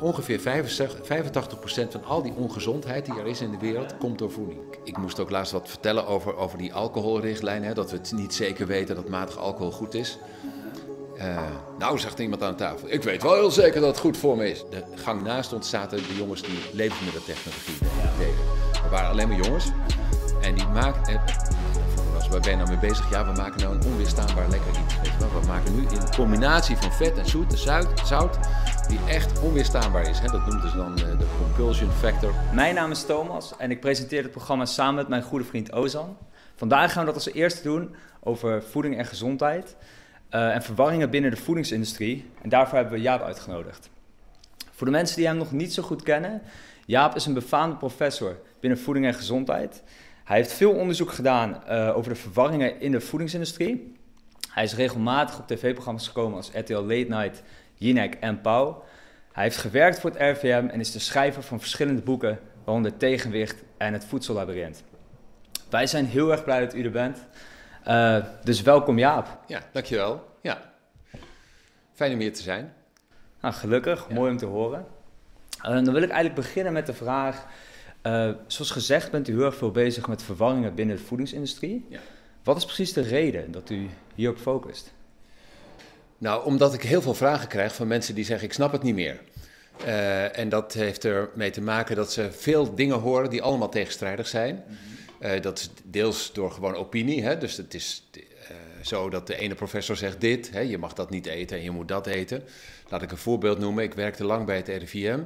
ongeveer 65, 85% van al die ongezondheid die er is in de wereld komt door voeding. Ik moest ook laatst wat vertellen over, over die alcoholrichtlijn. Hè, dat we het niet zeker weten dat matig alcohol goed is. Uh, nou, zegt iemand aan tafel. Ik weet wel heel zeker dat het goed voor me is. De gang naast ons zaten de jongens die levensmiddeltechnologie deden. Er waren alleen maar jongens. En die maakten. Eh, waar ben je nou mee bezig? Ja, we maken nou een onweerstaanbaar lekker iets. We maken nu in combinatie van vet en zoet, de zout, zout die echt onweerstaanbaar is. Hè? Dat noemen ze dan eh, de compulsion factor. Mijn naam is Thomas en ik presenteer het programma samen met mijn goede vriend Ozan. Vandaag gaan we dat als eerste doen over voeding en gezondheid. Uh, en verwarringen binnen de voedingsindustrie. En daarvoor hebben we Jaap uitgenodigd. Voor de mensen die hem nog niet zo goed kennen, Jaap is een befaamde professor binnen voeding en gezondheid. Hij heeft veel onderzoek gedaan uh, over de verwarringen in de voedingsindustrie. Hij is regelmatig op tv-programma's gekomen als RTL Late Night, Jinek en Pauw. Hij heeft gewerkt voor het RVM en is de schrijver van verschillende boeken, waaronder Tegenwicht en Het Voedsellabyrinth. Wij zijn heel erg blij dat u er bent. Uh, dus welkom Jaap. Ja, dankjewel. Ja. Fijn om hier te zijn. Nou, gelukkig, mooi om te horen. Uh, dan wil ik eigenlijk beginnen met de vraag... Uh, zoals gezegd bent u heel erg veel bezig met verwarringen binnen de voedingsindustrie. Ja. Wat is precies de reden dat u hierop focust? Nou, omdat ik heel veel vragen krijg van mensen die zeggen: Ik snap het niet meer. Uh, en dat heeft ermee te maken dat ze veel dingen horen die allemaal tegenstrijdig zijn. -hmm. uh, dat is deels door gewoon opinie. Hè? Dus het is uh, zo dat de ene professor zegt dit: hè? je mag dat niet eten en je moet dat eten. Laat ik een voorbeeld noemen. Ik werkte lang bij het RIVM.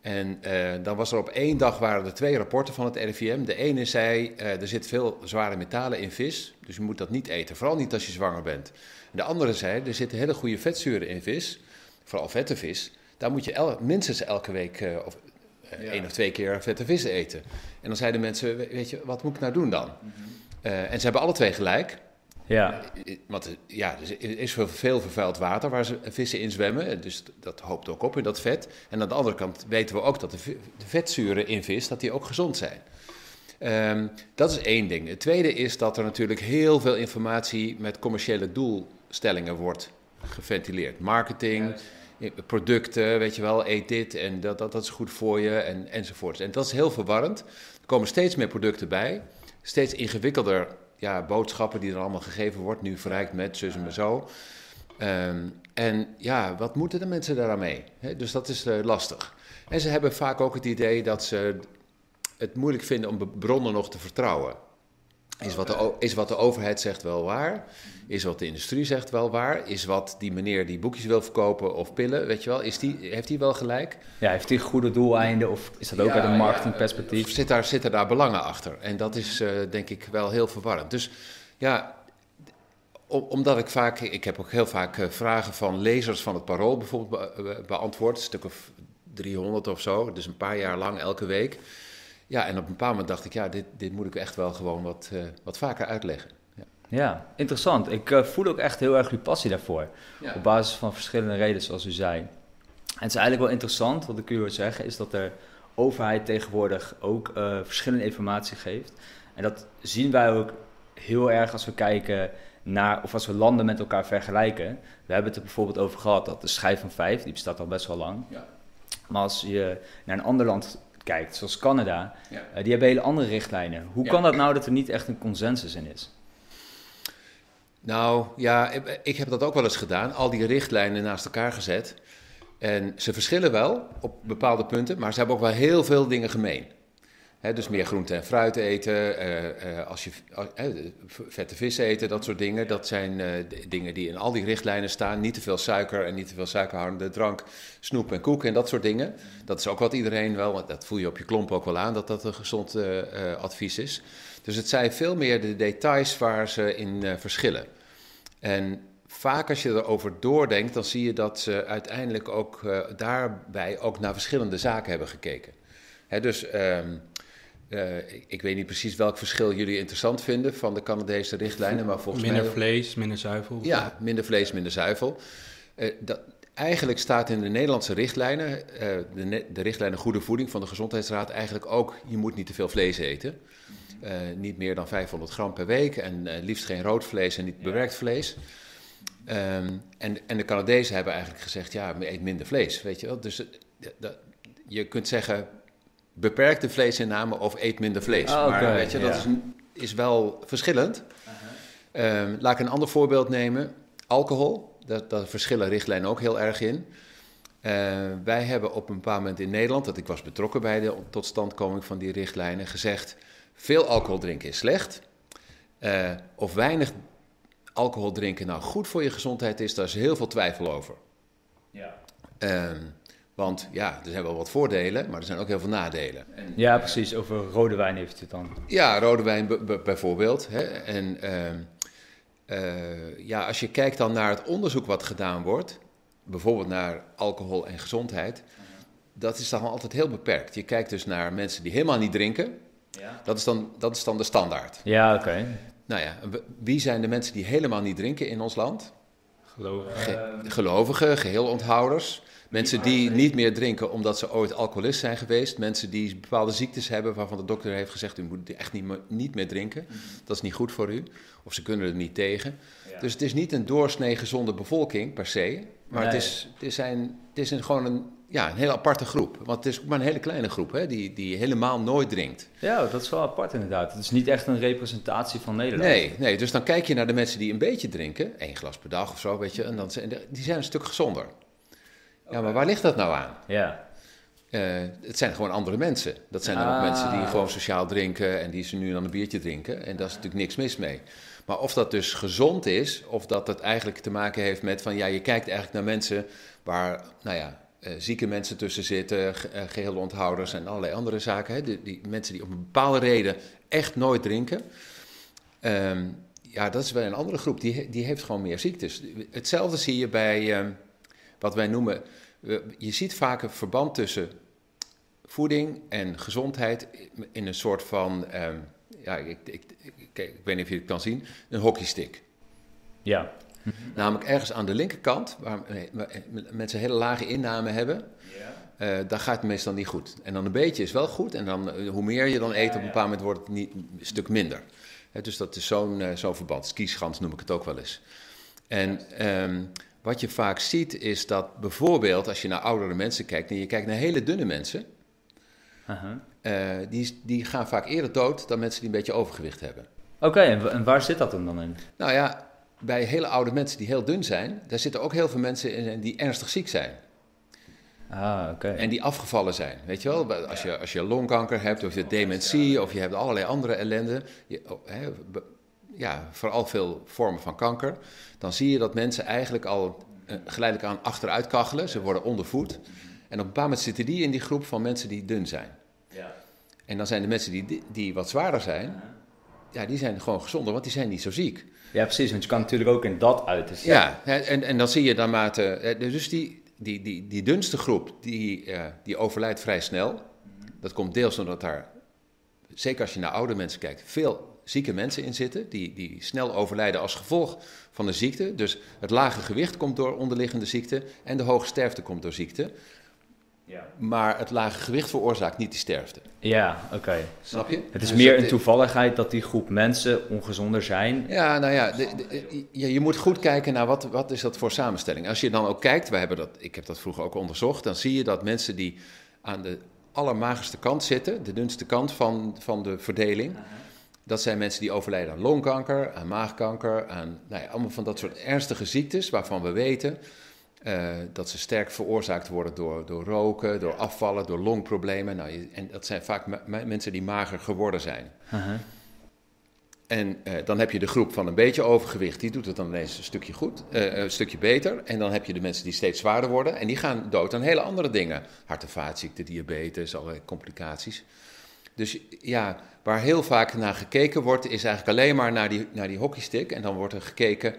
En dan was er op één dag waren er twee rapporten van het RIVM. De ene zei: er zit veel zware metalen in vis, dus je moet dat niet eten. Vooral niet als je zwanger bent. De andere zei, er zitten hele goede vetzuren in vis, vooral vette vis. Daar moet je minstens elke week uh, of uh, één of twee keer vette vis eten. En dan zeiden mensen, weet je, wat moet ik nou doen dan? Mm -hmm. uh, en ze hebben alle twee gelijk. Ja. Want ja, er is veel vervuild water waar ze vissen in zwemmen. Dus dat hoopt ook op in dat vet. En aan de andere kant weten we ook dat de, vetzuren in vis, dat die ook gezond zijn. Um, dat is één ding. Het tweede is dat er natuurlijk heel veel informatie met commerciële doelstellingen wordt geventileerd. Marketing, producten, weet je wel, eet dit en dat, dat, dat is goed voor je en, enzovoort. En dat is heel verwarrend. Er komen steeds meer producten bij, steeds ingewikkelder ja, boodschappen die er allemaal gegeven wordt, nu verrijkt met zus en zo. Um, en ja, wat moeten de mensen daar aan mee? He, dus dat is uh, lastig. En ze hebben vaak ook het idee dat ze het moeilijk vinden om bronnen nog te vertrouwen. Is wat, de, is wat de overheid zegt wel waar? Is wat de industrie zegt wel waar? Is wat die meneer die boekjes wil verkopen of pillen, weet je wel, is die, heeft hij wel gelijk? Ja, heeft hij goede doeleinden of is dat ook ja, uit een marketingperspectief? Ja, zit, daar, zitten daar belangen achter? En dat is uh, denk ik wel heel verwarrend. Dus ja, omdat ik vaak, ik heb ook heel vaak uh, vragen van lezers van het Parool bijvoorbeeld be beantwoord, een stuk of 300 of zo, dus een paar jaar lang elke week. Ja, en op een bepaald moment dacht ik, ja, dit, dit moet ik echt wel gewoon wat, uh, wat vaker uitleggen. Ja, ja interessant. Ik uh, voel ook echt heel erg uw passie daarvoor. Ja. Op basis van verschillende redenen, zoals u zei. En het is eigenlijk wel interessant, wat ik u wil zeggen, is dat de overheid tegenwoordig ook uh, verschillende informatie geeft. En dat zien wij ook heel erg als we kijken naar, of als we landen met elkaar vergelijken. We hebben het er bijvoorbeeld over gehad dat de schijf van vijf, die bestaat al best wel lang. Ja. Maar als je naar een ander land kijkt, zoals Canada, ja. uh, die hebben hele andere richtlijnen. Hoe ja. kan dat nou dat er niet echt een consensus in is? Nou ja, ik heb dat ook wel eens gedaan, al die richtlijnen naast elkaar gezet. En ze verschillen wel op bepaalde punten, maar ze hebben ook wel heel veel dingen gemeen. Dus meer groente en fruit eten, uh, uh, als je vette vis eten, dat soort dingen. Dat zijn dingen die in al die richtlijnen staan. Niet te veel suiker en niet te veel suikerhoudende drank, snoep en koek en dat soort dingen. Dat is ook wat iedereen wel, dat voel je op je klomp ook wel aan, dat dat een gezond advies is. Dus het zijn veel meer de details waar ze in verschillen. En vaak als je erover doordenkt, dan zie je dat ze uiteindelijk ook daarbij ook naar verschillende zaken hebben gekeken. Dus... Um, uh, ik, ik, weet niet precies welk verschil jullie interessant vinden van de Canadese richtlijnen, maar volgens minder mij... vlees, minder zuivel. Ja, minder vlees, minder zuivel. Uh, dat, eigenlijk staat in de Nederlandse richtlijnen, uh, de, de, richtlijnen Goede Voeding van de Gezondheidsraad, eigenlijk ook, je moet niet te veel vlees eten. niet meer dan 500 gram per week en liefst geen rood vlees en niet bewerkt vlees. Um, en, en, de Canadezen hebben eigenlijk gezegd, ja, eet minder vlees, weet je wel. Dus je kunt zeggen, beperk de vleesinname of eet minder vlees. Ah, maar weet je, dat ja. is, is wel verschillend. Ehm, laat ik een ander voorbeeld nemen. Alcohol, daar, daar verschillen richtlijnen ook heel erg in. Eh, wij hebben op een bepaald moment in Nederland, dat ik was betrokken bij de totstandkoming van die richtlijnen, gezegd: veel alcohol drinken is slecht. Eh, of weinig alcohol drinken nou goed voor je gezondheid is, daar is heel veel twijfel over. Ja. Ehm, want ja, er zijn wel wat voordelen, maar er zijn ook heel veel nadelen. ja, precies. Over rode wijn heeft u het dan. Ja, rode wijn bijvoorbeeld. Hè. En ehm, eh, ja, als je kijkt dan naar het onderzoek wat gedaan wordt, bijvoorbeeld naar alcohol en gezondheid, dat is dan altijd heel beperkt. Je kijkt dus naar mensen die helemaal niet drinken. Ja, Dat is dan, dat is dan de standaard. ja oké. Nou ja, wie zijn de mensen die helemaal niet drinken in ons land? Geloof Ge- gelovigen, geheelonthouders. Mensen die niet meer drinken omdat ze ooit alcoholist zijn geweest. Mensen die bepaalde ziektes hebben waarvan de dokter heeft gezegd: u moet echt niet meer, niet meer drinken. Dat is niet goed voor u. Of ze kunnen er niet tegen. Dus het is niet een doorsnee gezonde bevolking per se. Maar het is, het is, zijn, het is een, gewoon een, ja, een hele aparte groep. Want het is maar een hele kleine groep hè, die, die helemaal nooit drinkt. Ja, dat is wel apart inderdaad. Het is niet echt een representatie van Nederland. Nee, nee, dus dan kijk je naar de mensen die een beetje drinken. één glas per dag of zo, weet je. En dan zijn, die zijn een stuk gezonder. Ja, maar waar ligt dat nou aan? Ja. Eh, het zijn gewoon andere mensen. Dat zijn dan ook Ah. mensen die gewoon sociaal drinken en die ze nu dan een biertje drinken. En daar is natuurlijk niks mis mee. Maar of dat dus gezond is, of dat het eigenlijk te maken heeft met van ja, je kijkt eigenlijk naar mensen waar, nou ja, eh, zieke mensen tussen zitten, ge- eh, gehele onthouders en allerlei andere zaken. Hè? Die, die mensen die om een bepaalde reden echt nooit drinken. Ehm, ja, dat is wel een andere groep. Die, die heeft gewoon meer ziektes. Hetzelfde zie je bij ehm, wat wij noemen. Je ziet vaak een verband tussen voeding en gezondheid in een soort van. ehm, ja, ik, ik, ik, kijk, ik weet niet of je het kan zien. Een hockeystick. Ja. Namelijk ergens aan de linkerkant, waar waar mensen hele lage inname hebben. eh, daar gaat het meestal niet goed. En dan een beetje is wel goed. En dan, eh, hoe meer je dan eet, op een bepaald moment wordt het niet, een stuk minder. Hè, dus dat is zo'n eh, zo'n verband. Skischans noem ik het ook wel eens. En ehm, wat je vaak ziet is dat bijvoorbeeld als je naar oudere mensen kijkt... en je kijkt naar hele dunne mensen... Eh, die, die gaan vaak eerder dood dan mensen die een beetje overgewicht hebben. Oké, en, wa- en waar zit dat hem dan in? Nou ja, bij hele oude mensen die heel dun zijn... daar zitten ook heel veel mensen in die ernstig ziek zijn. Ah, oké. En die afgevallen zijn, weet je wel? Als je, als je longkanker hebt, of je hebt dementie, of je hebt allerlei andere ellende. Je, oh, hè, ja, vooral veel vormen van kanker. Dan zie je dat mensen eigenlijk al eh, geleidelijk aan achteruit kachelen. Ze worden ondervoed. En op een bepaald moment zitten die in die groep van mensen die dun zijn. Ja. En dan zijn de mensen die, die wat zwaarder zijn, ja, die zijn gewoon gezonder, want die zijn niet zo ziek. ja, precies, want je kan natuurlijk ook in dat uit. Dus Ja, hè, en, en dan zie je naarmate. eh, Dus die, die, die, die dunste groep, die, eh, die overlijdt vrij snel. Dat komt deels omdat daar, zeker als je naar oude mensen kijkt, veel zieke mensen in zitten. Die, die snel overlijden als gevolg van de ziekte. Dus het lage gewicht komt door onderliggende ziekte. En de hoge sterfte komt door ziekte. Ja, Maar het lage gewicht veroorzaakt niet die sterfte. ja oké. Snap je? Het is Dus meer dat- een toevalligheid dat die groep mensen ongezonder zijn. Ja, nou ja, de- de- je, je moet goed kijken naar wat, wat is dat voor samenstelling. Als je dan ook kijkt, wij hebben dat, ik heb dat vroeger ook onderzocht, dan zie je dat mensen die aan de allermagerste kant zitten, de dunste kant van, van de verdeling, dat zijn mensen die overlijden aan longkanker, aan maagkanker, aan nou ja, allemaal van dat soort ernstige ziektes waarvan we weten eh, dat ze sterk veroorzaakt worden door, door roken, door afvallen, door longproblemen. Nou, je- en dat zijn vaak me- me- mensen die mager geworden zijn. Aha. En eh, dan heb je de groep van een beetje overgewicht, die doet het dan ineens een stukje goed, eh, een stukje beter. En dan heb je de mensen die steeds zwaarder worden en die gaan dood aan hele andere dingen. Hart- en vaatziekten, diabetes, allerlei complicaties. Dus ja, waar heel vaak naar gekeken wordt, is eigenlijk alleen maar naar die, naar die hockeystick. En dan wordt er gekeken,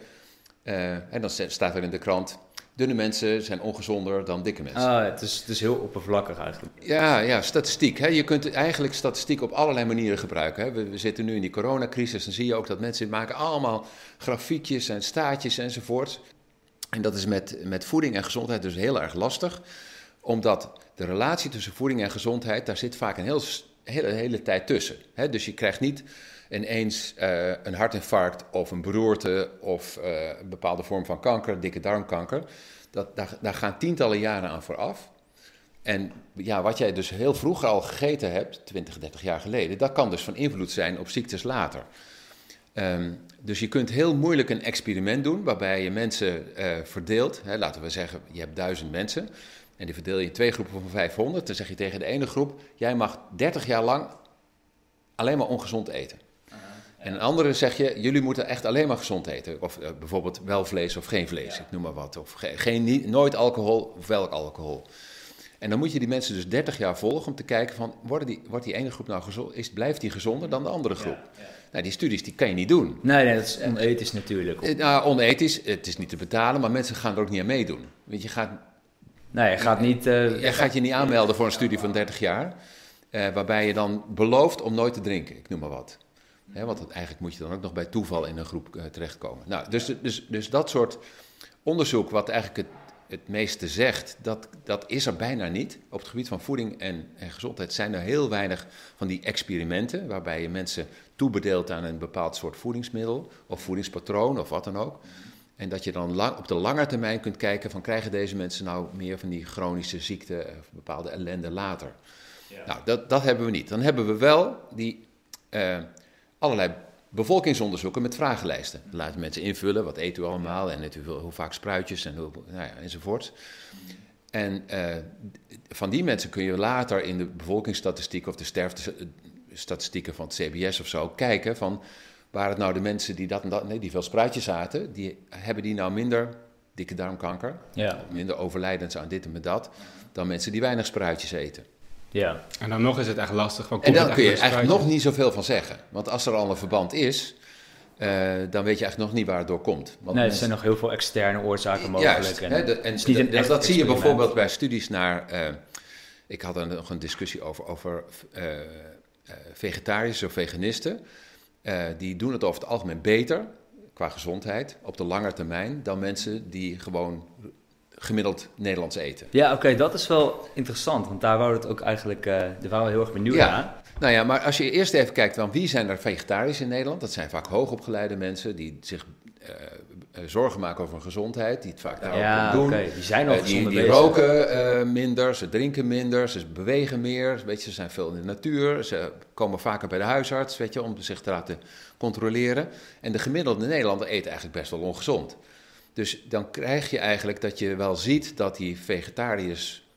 eh, en dan staat er in de krant, dunne mensen zijn ongezonder dan dikke mensen. Ah, het, is, het is heel oppervlakkig eigenlijk. Ja, ja, statistiek. Hè. Je kunt eigenlijk statistiek op allerlei manieren gebruiken. Hè. We, we zitten nu in die coronacrisis, dan zie je ook dat mensen maken allemaal grafiekjes en staartjes enzovoort. En dat is met, met voeding en gezondheid dus heel erg lastig, omdat de relatie tussen voeding en gezondheid, daar zit vaak een heel, hele, hele tijd tussen. Hè. Dus je krijgt niet ineens eh, een hartinfarct of een beroerte of eh, een bepaalde vorm van kanker, dikke darmkanker. Dat, daar, daar gaan tientallen jaren aan vooraf. En ja, wat jij dus heel vroeg al gegeten hebt, 20, 30 jaar geleden, dat kan dus van invloed zijn op ziektes later. Ehm, dus je kunt heel moeilijk een experiment doen waarbij je mensen uh, verdeelt. Hè, laten we zeggen, je hebt duizend mensen en die verdeel je in twee groepen van 500. Dan zeg je tegen de ene groep, jij mag 30 jaar lang alleen maar ongezond eten. En een andere zeg je, jullie moeten echt alleen maar gezond eten. Of uh, bijvoorbeeld wel vlees of geen vlees, ik noem maar wat. Of geen, niet, nooit alcohol of welk alcohol. En dan moet je die mensen dus 30 jaar volgen om te kijken van, worden die, wordt die ene groep nou gezond, is, blijft die gezonder dan de andere groep? Ja, ja. Nou, die studies die kan je niet doen. Nee, nee dat is onethisch natuurlijk. Uh, nou, onethisch, het is niet te betalen, maar mensen gaan er ook niet aan meedoen. Want je gaat... Nee, je gaat niet... Uh, je gaat je niet aanmelden voor een studie van 30 jaar, uh, waarbij je dan belooft om nooit te drinken, ik noem maar wat. Want eigenlijk moet je dan ook nog bij toeval in een groep uh, terechtkomen. Nou, dus, dus, dus dat soort onderzoek, wat eigenlijk het, het meeste zegt, dat, dat is er bijna niet. Op het gebied van voeding en, en gezondheid zijn er heel weinig van die experimenten, waarbij je mensen toebedeelt aan een bepaald soort voedingsmiddel of voedingspatroon of wat dan ook. En dat je dan lang, op de lange termijn kunt kijken van krijgen deze mensen nou meer van die chronische ziekte of bepaalde ellende later. Ja. Nou, dat, dat hebben we niet. Dan hebben we wel die uh, allerlei bevolkingsonderzoeken met vragenlijsten. Laten mensen invullen, wat eet u allemaal en u, hoe vaak spruitjes en hoe, nou ja, enzovoort. En uh, van die mensen kun je later in de bevolkingsstatistiek of de sterftestatistieken van het CBS of zo kijken van... Waren het nou de mensen die, dat en dat, nee, die veel spruitjes aten, die, hebben die nou minder dikke darmkanker, ja. minder overlijdens aan dit en met dat, dan mensen die weinig spruitjes eten? Ja. En dan nog is het echt lastig. en daar kun je eigenlijk nog niet zoveel van zeggen. Want als er al een verband is, uh, dan weet je eigenlijk nog niet waar het door komt. Want nee, er zijn nog heel veel externe oorzaken mogelijk. Juist, en, hè, de, en dat, dat zie je bijvoorbeeld bij studies naar... Uh, ik had er nog een discussie over, over uh, vegetariërs of veganisten. Die doen het over het algemeen beter, qua gezondheid, op de lange termijn... dan mensen die gewoon gemiddeld Nederlands eten. Ja, oké, dat is wel interessant, want daar waren het ook eigenlijk, uh, daar waren we heel erg benieuwd ja. naar. Nou ja, maar als je eerst even kijkt van wie zijn er vegetarisch in Nederland, dat zijn vaak hoogopgeleide mensen die zich uh, zorgen maken over hun gezondheid, die het vaak daarop ja, doen. Okay. Die zijn al uh, Die, die roken minder, ze drinken minder, ze bewegen meer, weet je, ze zijn veel in de natuur, ze komen vaker bij de huisarts, weet je, om zich te laten controleren. En de gemiddelde Nederlander eet eigenlijk best wel ongezond. Dus dan krijg je eigenlijk dat je wel ziet dat die vegetariërs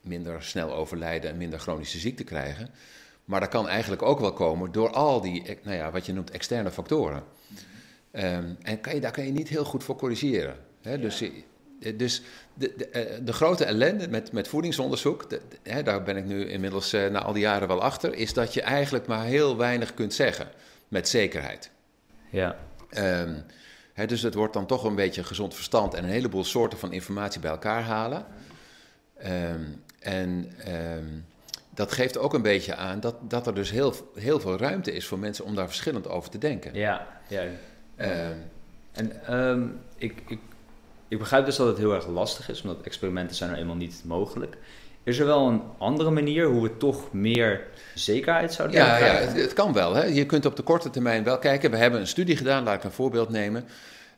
minder snel overlijden en minder chronische ziekte krijgen. Maar dat kan eigenlijk ook wel komen door al die, nou ja, wat je noemt externe factoren. Um, en kan je, daar kan je niet heel goed voor corrigeren. Hè? Dus, eh, dus de, de, eh, de, grote ellende met, met voedingsonderzoek, de, hè, daar ben ik nu inmiddels uh, na al die jaren wel achter, is dat je eigenlijk maar heel weinig kunt zeggen met zekerheid. Ja. Um, dus het wordt dan toch een beetje gezond verstand en een heleboel soorten van informatie bij elkaar halen. Um, en dat geeft ook een beetje aan dat, dat er dus heel, heel veel ruimte is voor mensen om daar verschillend over te denken. Ja, ja. Um, en ik, ik, ik begrijp dus dat het heel erg lastig is, omdat experimenten zijn er eenmaal niet mogelijk. Is er wel een andere manier hoe we toch meer zekerheid zouden ja, Ja, het, het, kan wel. Hè. Je kunt op de korte termijn wel kijken. We hebben een studie gedaan, laat ik een voorbeeld nemen.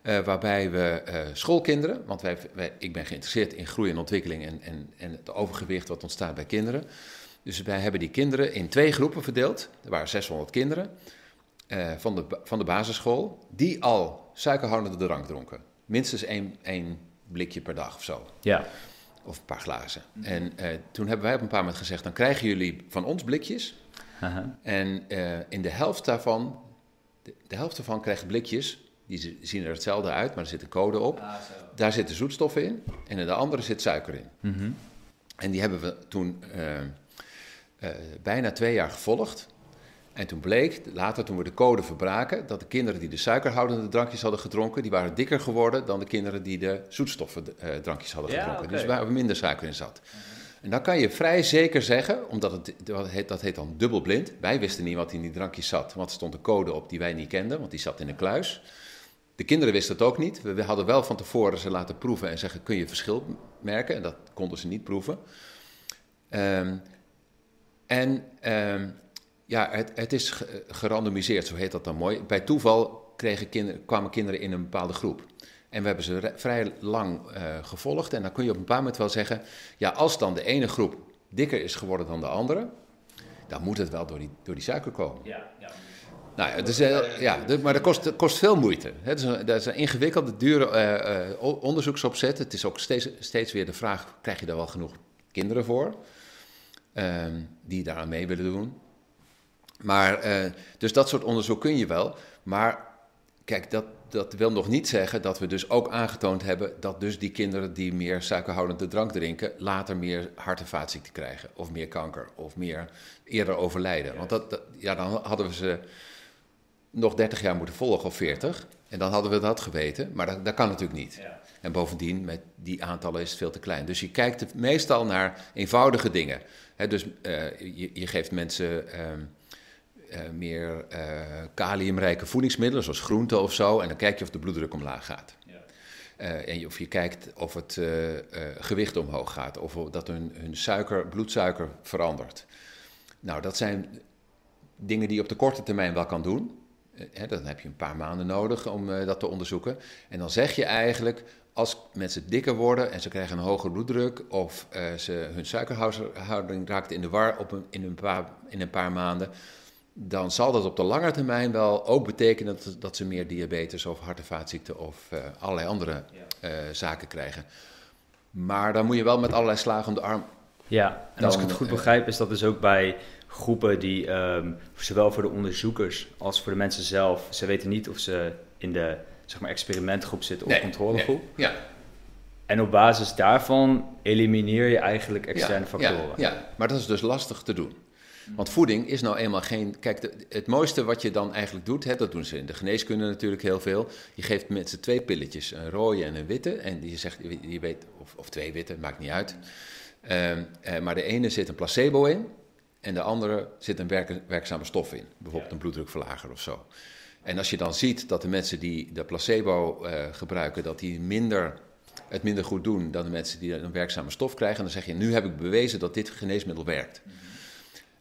Uh, waarbij we uh, schoolkinderen, want wij, wij, ik ben geïnteresseerd in groei en ontwikkeling en, en, en het overgewicht wat ontstaat bij kinderen. Dus wij hebben die kinderen in twee groepen verdeeld. Er waren 600 kinderen uh, van, de, van de basisschool die al suikerhoudende drank dronken. Minstens één, één blikje per dag of zo. Ja. Of een paar glazen. En uh, toen hebben wij op een paar moment gezegd: dan krijgen jullie van ons blikjes. En uh, in de helft daarvan, de, de, helft daarvan krijgt blikjes. Die zien er hetzelfde uit, maar er zit een code op. Ah, Daar zitten zoetstoffen in. En in de andere zit suiker in. Mm -hmm. En die hebben we toen uh, bijna twee jaar gevolgd. En toen bleek, later toen we de code verbraken, dat de kinderen die de suikerhoudende drankjes hadden gedronken, die waren dikker geworden dan de kinderen die de zoetstoffendrankjes hadden ja, gedronken. Okay. Dus waar minder suiker in zat. En dan kan je vrij zeker zeggen, omdat het, dat, heet, dat heet dan dubbelblind. Wij wisten niet wat in die drankjes zat, want er stond een code op die wij niet kenden, want die zat in een kluis. De kinderen wisten het ook niet. We hadden wel van tevoren ze laten proeven en zeggen, kun je verschil merken? En dat konden ze niet proeven. Um, en um, ja, het, het is gerandomiseerd, zo heet dat dan mooi. Bij toeval kregen kinderen, kwamen kinderen in een bepaalde groep. En we hebben ze vrij lang gevolgd. En dan kun je op een bepaald moment wel zeggen: ja, als dan de ene groep dikker is geworden dan de andere, dan moet het wel door die, door die suiker komen. Ja, ja. Nou, het is, uh, ja, maar dat kost, kost veel moeite. Het is een, dat is een ingewikkelde, dure uh, uh, onderzoeksopzet. Het is ook steeds, steeds weer de vraag: krijg je daar wel genoeg kinderen voor? Ehm, die daaraan mee willen doen. Maar, dus dat soort onderzoek kun je wel. Maar kijk, dat, dat wil nog niet zeggen dat we dus ook aangetoond hebben dat dus die kinderen die meer suikerhoudende drank drinken, later meer hart- en vaatziekten krijgen. Of meer kanker, of meer eerder overlijden. Want dat, ja, dan hadden we ze nog 30 jaar moeten volgen of 40. En dan hadden we dat geweten, maar dat, dat kan natuurlijk niet. Ja. En bovendien, met die aantallen is het veel te klein. Dus je kijkt meestal naar eenvoudige dingen. dus uh, je, je, geeft mensen uh, uh, meer kaliumrijke voedingsmiddelen, zoals groenten of zo. En dan kijk je of de bloeddruk omlaag gaat. Ja. en of je kijkt of het gewicht omhoog gaat, of dat hun, hun suiker, bloedsuiker verandert. Nou, dat zijn dingen die je op de korte termijn wel kan doen. Eh, dan heb je een paar maanden nodig om eh, dat te onderzoeken. En dan zeg je eigenlijk, als mensen dikker worden en ze krijgen een hogere bloeddruk of ze, hun suikerhouding raakt in de war op een, in, een paar, in een paar maanden, dan zal dat op de lange termijn wel ook betekenen dat, dat ze meer diabetes of hart- en vaatziekten of uh, allerlei andere zaken krijgen. Maar dan moet je wel met allerlei slagen om de arm. Ja, en als ik het goed begrijp, is dat dus ook bij groepen die, um, zowel voor de onderzoekers als voor de mensen zelf, ze weten niet of ze in de zeg maar, experimentgroep zitten of controlegroep. ja. En op basis daarvan elimineer je eigenlijk externe factoren. Ja, ja, maar dat is dus lastig te doen. Want voeding is nou eenmaal geen. Kijk, het mooiste wat je dan eigenlijk doet, hè, dat doen ze in de geneeskunde natuurlijk heel veel. Je geeft mensen twee pilletjes, een rode en een witte. En die zegt, je weet, of, of twee witte, maakt niet uit. Um, uh, maar de ene zit een placebo in. En de andere zit een werkzame stof in, bijvoorbeeld een bloeddrukverlager of zo. En als je dan ziet dat de mensen die de placebo uh, gebruiken, dat die minder, het minder goed doen dan de mensen die een werkzame stof krijgen, dan zeg je, nu heb ik bewezen dat dit geneesmiddel werkt.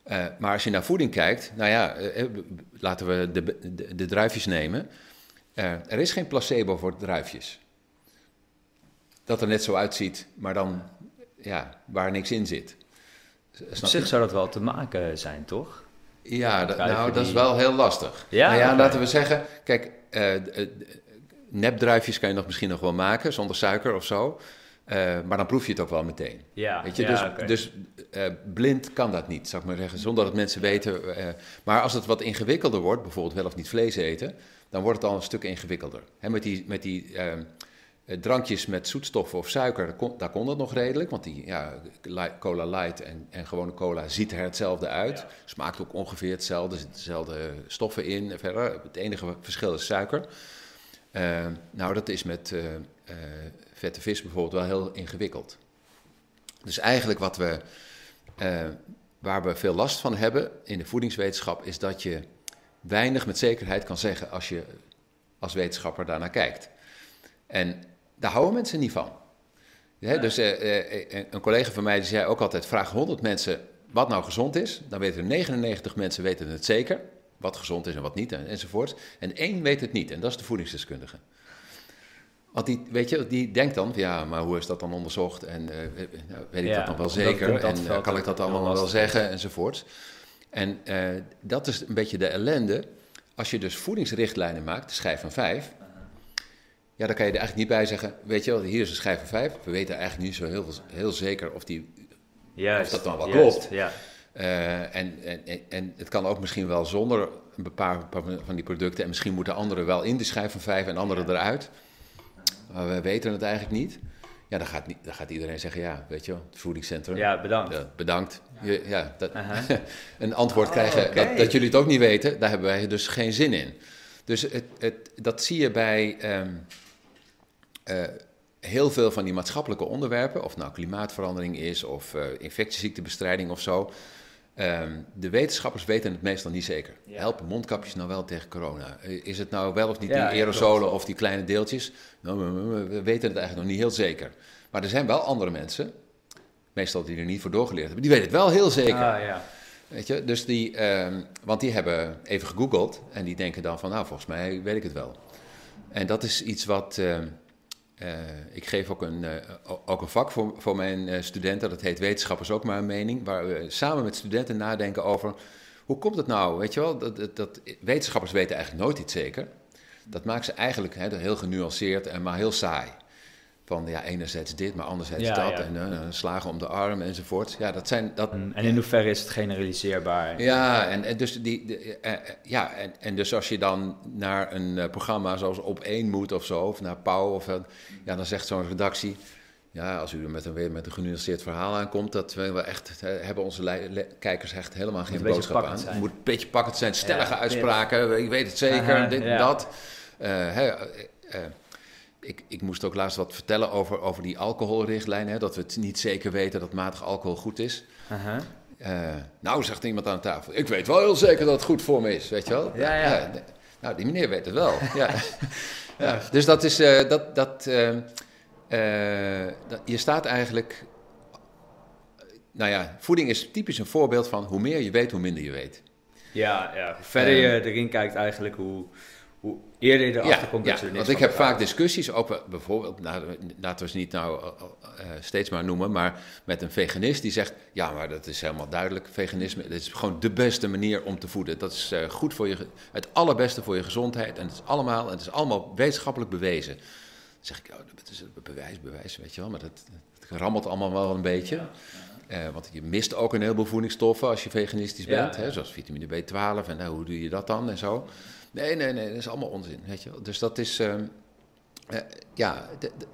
Uh, maar als je naar voeding kijkt, nou ja, uh, laten we de, de, de druifjes nemen. er is geen placebo voor druifjes. Dat er net zo uitziet, maar dan ja, waar niks in zit. Op zich zou dat wel te maken zijn, toch? Ja, dat, nou, dat is wel heel lastig. Ja, nou ja laten we zeggen, kijk, nepdruifjes kan je nog misschien nog wel maken zonder suiker of zo. Uh, maar dan proef je het ook wel meteen. Ja, Weet je? dus dus uh, blind kan dat niet, zou ik maar zeggen, zonder dat mensen weten. Uh, maar als het wat ingewikkelder wordt, bijvoorbeeld wel of niet vlees eten, dan wordt het al een stuk ingewikkelder. Met die, met die ehm, eh, drankjes met zoetstoffen of suiker, daar kon, dat nog redelijk. Want die ja, cola light en, en gewone cola ziet er hetzelfde uit. Smaakt ook ongeveer hetzelfde, er zitten dezelfde stoffen in. Verder. Het enige verschil is suiker. Uh, nou, dat is met vette vis bijvoorbeeld wel heel ingewikkeld. Dus eigenlijk wat we, waar we veel last van hebben in de voedingswetenschap, is dat je weinig met zekerheid kan zeggen als je als wetenschapper daarnaar kijkt. En daar houden mensen niet van. dus uh, uh, een collega van mij die zei ook altijd: vraag 100 mensen wat nou gezond is. Dan weten er 99 mensen weten het zeker. Wat gezond is en wat niet en, enzovoort. En één weet het niet en dat is de voedingsdeskundige. Want die, weet je, die denkt dan, ja, maar hoe is dat dan onderzocht? En uh, weet ik dat dan wel zeker? En kan ik dat allemaal wel zeggen? Enzovoort. En dat is een beetje de ellende. Als je dus voedingsrichtlijnen maakt, de schijf van vijf, ja, dan kan je er eigenlijk niet bij zeggen, weet je wel, hier is een schijf van vijf. We weten eigenlijk niet zo heel, heel zeker of, die, juist, of dat dan wel klopt. Ja. Uh, en, en, en het kan ook misschien wel zonder een paar van die producten. En misschien moeten anderen wel in de schijf van vijf en anderen eruit. Maar we weten het eigenlijk niet. Ja, dan gaat, niet, dan gaat iedereen zeggen, ja, weet je wel, het voedingscentrum. Ja, bedankt. Ja, bedankt. Je, ja, dat, een antwoord oh, krijgen dat, dat, jullie het ook niet weten, daar hebben wij dus geen zin in. Dus het, het, dat zie je bij... Um, uh, heel veel van die maatschappelijke onderwerpen, of nou klimaatverandering is of uh, infectieziektebestrijding of zo, um, de wetenschappers weten het meestal niet zeker. Helpen mondkapjes nou wel tegen corona? Eh, is het nou wel of niet die aerosolen of die kleine deeltjes? Nou, we weten het eigenlijk nog niet heel zeker. Maar er zijn wel andere mensen, meestal die er niet voor doorgeleerd hebben, die weten het wel heel zeker. Ah, ja. Weet je, dus die, um, want die hebben even gegoogeld en die denken dan van, nou volgens mij weet ik het wel. En dat is iets wat... Uh, ik geef ook een, ook een vak voor, voor mijn studenten, dat heet Wetenschappers ook maar een mening, waar we samen met studenten nadenken over hoe komt het nou? Weet je wel, dat, dat, dat wetenschappers weten eigenlijk nooit iets zeker. Dat maakt ze eigenlijk heel genuanceerd en maar heel saai van ja, enerzijds dit, maar anderzijds dat. En uh, slagen om de arm enzovoort. Ja, dat zijn, dat, en in hoeverre is het generaliseerbaar? Ja, en, en dus, die, uh, ja en, en dus als je dan naar een programma zoals Op één moet of zo, of naar Pauw, of, ja, dan zegt zo'n redactie... Ja, als u er met een, weer met een genuanceerd verhaal aankomt, dat we echt, hebben onze kijkers echt helemaal geen boodschap aan. Het moet een beetje pakkend zijn, stellige uitspraken, ik weet het zeker, dit, dat. Hè, ik, ik moest ook laatst wat vertellen over, over die alcoholrichtlijn. Hè, dat we het niet zeker weten dat matig alcohol goed is. Uh, nou, zegt iemand aan tafel. Ik weet wel heel zeker dat het goed voor me is, weet je wel? Ja, ja. nou, die meneer weet het wel. ja. ja. Dus dat is, uh, dat, dat, uh, dat, je staat eigenlijk, nou ja, voeding is typisch een voorbeeld van hoe meer je weet, hoe minder je weet. Ja, ja. hoe verder je erin kijkt eigenlijk, hoe eerder erachter komt dat ja, Want ik heb vaak discussies, ook bijvoorbeeld, nou, laten we ze niet nou uh, steeds maar noemen, maar met een veganist die zegt, ja, maar dat is helemaal duidelijk, veganisme, dat is gewoon de beste manier om te voeden. Dat is uh, goed voor je, het allerbeste voor je gezondheid en het is allemaal, het is allemaal wetenschappelijk bewezen. Dan zeg ik, oh, dat is bewijs, bewijs, weet je wel, maar dat, dat rammelt allemaal wel een beetje. Uh, want je mist ook een heleboel voedingsstoffen als je veganistisch bent, Hè, zoals vitamine B12 en nou, hoe doe je dat dan en zo. Nee, nee, nee, dat is allemaal onzin. Weet je. Dus dat is. Uh, uh, ja,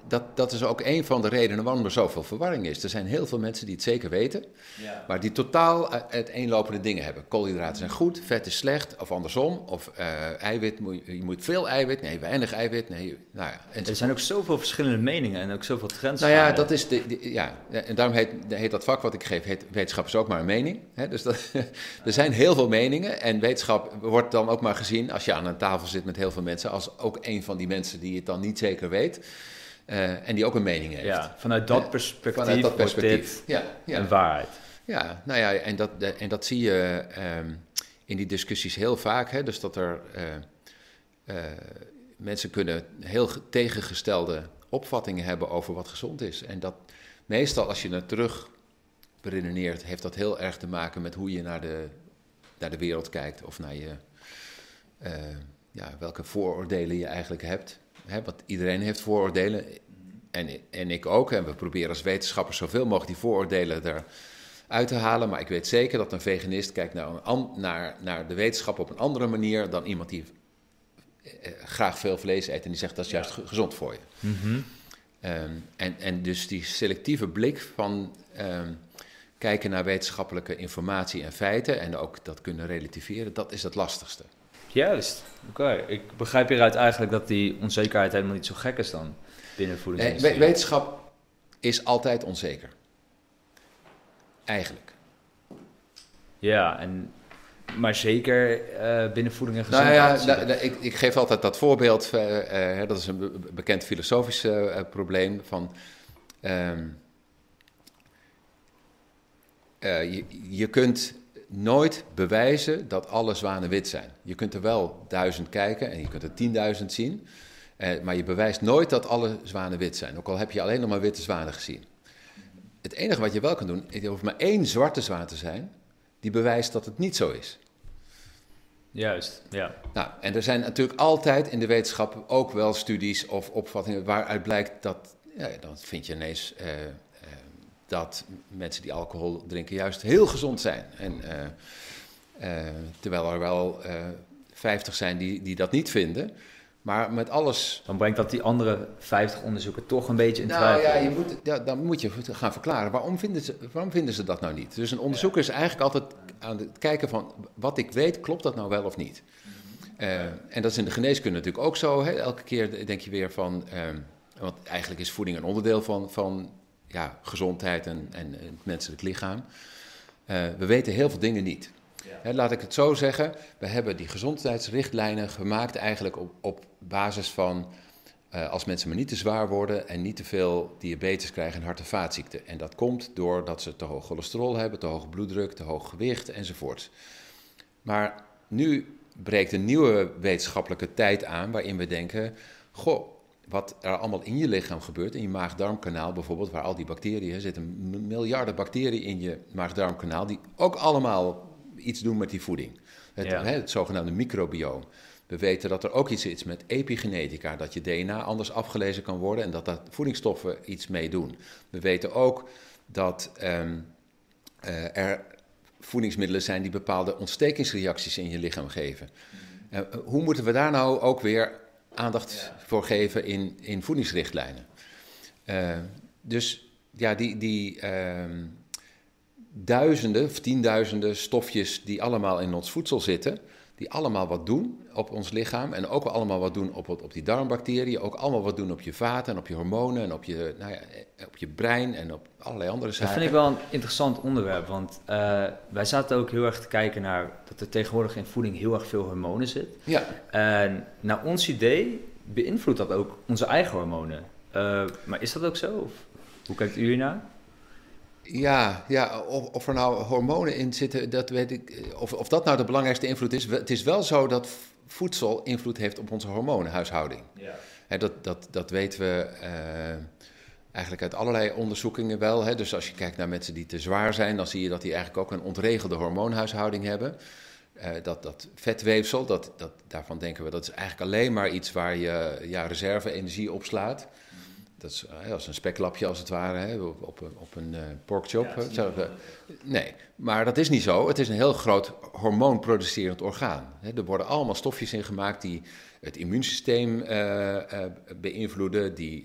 dat, dat is ook een van de redenen waarom er zoveel verwarring is. Er zijn heel veel mensen die het zeker weten, ja. maar die totaal uiteenlopende dingen hebben. Koolhydraten zijn goed, vet is slecht, of andersom. Of uh, eiwit, moet, je moet veel eiwit, nee, weinig eiwit. Nee, nou ja, en er zijn ook zoveel verschillende meningen en ook zoveel trends. Nou ja, dat is de, ja, en daarom heet, heet dat vak wat ik geef, heet wetenschap is ook maar een mening. Hè? Dus dat, er zijn heel veel meningen en wetenschap wordt dan ook maar gezien, als je aan een tafel zit met heel veel mensen, als ook een van die mensen die het dan niet zeker weet. Uh, en die ook een mening heeft. Ja, vanuit dat perspectief, vanuit dat perspectief. ja, ja. een waarheid. Ja, nou ja, en dat, en dat zie je um, in die discussies heel vaak. Hè, dus dat er uh, uh, mensen kunnen heel tegengestelde opvattingen hebben over wat gezond is. En dat meestal als je naar terug beredeneert, heeft dat heel erg te maken met hoe je naar de, naar de wereld kijkt of naar je, ja, welke vooroordelen je eigenlijk hebt. Hè, want iedereen heeft vooroordelen. En, en ik ook. En we proberen als wetenschappers zoveel mogelijk die vooroordelen eruit te halen. Maar ik weet zeker dat een veganist kijkt naar, een, naar, naar de wetenschap op een andere manier dan iemand die eh, eh, graag veel vlees eet en die zegt dat is juist gezond voor je. Mhm. Ehm, en, en dus die selectieve blik van ehm, kijken naar wetenschappelijke informatie en feiten en ook dat kunnen relativeren, dat is het lastigste. Juist. Oké. Ik begrijp hieruit eigenlijk dat die onzekerheid helemaal niet zo gek is dan binnen voedingsindustrie. wetenschap is altijd onzeker. Eigenlijk. Ja, en, maar zeker uh, binnen voeding en gezondheid. Nou ja, ik, ik, geef altijd dat voorbeeld. Uh, uh, dat is een bekend filosofisch probleem van... Um, je, je kunt nooit bewijzen dat alle zwanen wit zijn. Je kunt er wel duizend kijken en je kunt er tienduizend zien. Eh, maar je bewijst nooit dat alle zwanen wit zijn. Ook al heb je alleen nog maar witte zwanen gezien. Het enige wat je wel kan doen, er hoeft maar één zwarte zwaan te zijn, die bewijst dat het niet zo is. Juist, ja. Nou, en er zijn natuurlijk altijd in de wetenschap ook wel studies of opvattingen waaruit blijkt dat, ja, dan vind je ineens eh, dat mensen die alcohol drinken juist heel gezond zijn. En, uh, terwijl er wel eh, 50 zijn die, die dat niet vinden. Maar met alles. Dan brengt dat die andere 50 onderzoeken toch een beetje in nou, twijfel. Ja, je moet, ja, dan moet je gaan verklaren waarom vinden, ze, waarom vinden ze dat nou niet. Dus een onderzoeker is eigenlijk altijd aan het kijken van wat ik weet, klopt dat nou wel of niet. Uh, en dat is in de geneeskunde natuurlijk ook zo. Hè? Elke keer denk je weer van. Uh, want eigenlijk is voeding een onderdeel van, van ja, gezondheid en, en het menselijk lichaam. Uh, we weten heel veel dingen niet. Ja. laat ik het zo zeggen, we hebben die gezondheidsrichtlijnen gemaakt eigenlijk op, op basis van uh, als mensen maar niet te zwaar worden en niet te veel diabetes krijgen en hart- en vaatziekten. En dat komt doordat ze te hoog cholesterol hebben, te hoge bloeddruk, te hoog gewicht enzovoort. Maar nu breekt een nieuwe wetenschappelijke tijd aan waarin we denken, goh, wat er allemaal in je lichaam gebeurt, in je maag-darmkanaal bijvoorbeeld, waar al die bacteriën zitten, miljarden bacteriën in je maag-darmkanaal, die ook allemaal iets doen met die voeding. Het, het zogenaamde microbioom. We weten dat er ook iets is met epigenetica, dat je DNA anders afgelezen kan worden en dat dat voedingsstoffen iets mee doen. We weten ook dat ehm, eh, er voedingsmiddelen zijn die bepaalde ontstekingsreacties in je lichaam geven. Uh, hoe moeten we daar nou ook weer aandacht voor geven in, in voedingsrichtlijnen? Uh, dus ja, die, die ehm, duizenden of tienduizenden stofjes die allemaal in ons voedsel zitten, die allemaal wat doen op ons lichaam en ook allemaal wat doen op, op die darmbacteriën, ook allemaal wat doen op je vaten en op je hormonen en op je, nou ja, op je brein en op allerlei andere zaken. Dat vind ik wel een interessant onderwerp, want uh, wij zaten ook heel erg te kijken naar dat er tegenwoordig in voeding heel erg veel hormonen zit. Ja. En naar ons idee beïnvloedt dat ook onze eigen hormonen. Uh, maar is dat ook zo? Of hoe kijkt u naar? Ja, ja of, of, er nou hormonen in zitten, dat weet ik. Of, of dat nou de belangrijkste invloed is. Het is wel zo dat voedsel invloed heeft op onze hormonenhuishouding. Ja. dat, dat, dat weten we uh, eigenlijk uit allerlei onderzoekingen wel. Hè. Dus als je kijkt naar mensen die te zwaar zijn, dan zie je dat die eigenlijk ook een ontregelde hormoonhuishouding hebben. Uh, dat, dat vetweefsel, dat, dat, daarvan denken we dat is eigenlijk alleen maar iets waar je ja, reserve-energie opslaat. Dat is als een speklapje als het ware, hè, op, op, op een uh, porkchop. Ja, nee, maar dat is niet zo. Het is een heel groot hormoonproducerend orgaan. Hè. Er worden allemaal stofjes in gemaakt die het immuunsysteem uh, beïnvloeden, die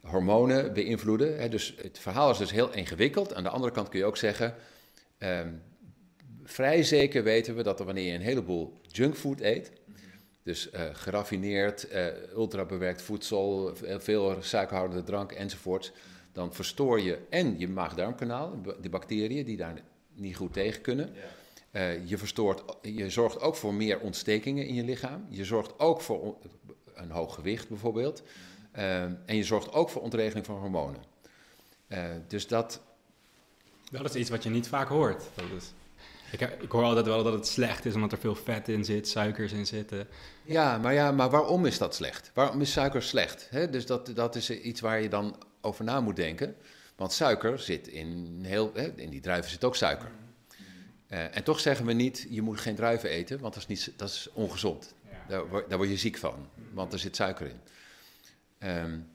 hormonen beïnvloeden. Hè. Dus het verhaal is dus heel ingewikkeld. Aan de andere kant kun je ook zeggen, ehm, vrij zeker weten we dat er wanneer je een heleboel junkfood eet dus uh, geraffineerd, uh, ultrabewerkt voedsel, veel suikerhoudende drank enzovoort. Dan verstoor je en je maag-darmkanaal, de bacteriën die daar niet goed tegen kunnen. Uh, je, verstoort, je zorgt ook voor meer ontstekingen in je lichaam. Je zorgt ook voor een hoog gewicht bijvoorbeeld. en je zorgt ook voor ontregeling van hormonen. dus dat. Dat is iets wat je niet vaak hoort. Dat is... Ik, ik, hoor altijd wel dat het slecht is omdat er veel vet in zit, suikers in zitten. Ja, maar, ja, maar waarom is dat slecht? Waarom is suiker slecht? dus dat, dat is iets waar je dan over na moet denken. Want suiker zit in heel. in die druiven zit ook suiker. Uh, en toch zeggen we niet: je moet geen druiven eten, want dat is, niet, dat is ongezond. Daar, daar, word je ziek van, want er zit suiker in. Um,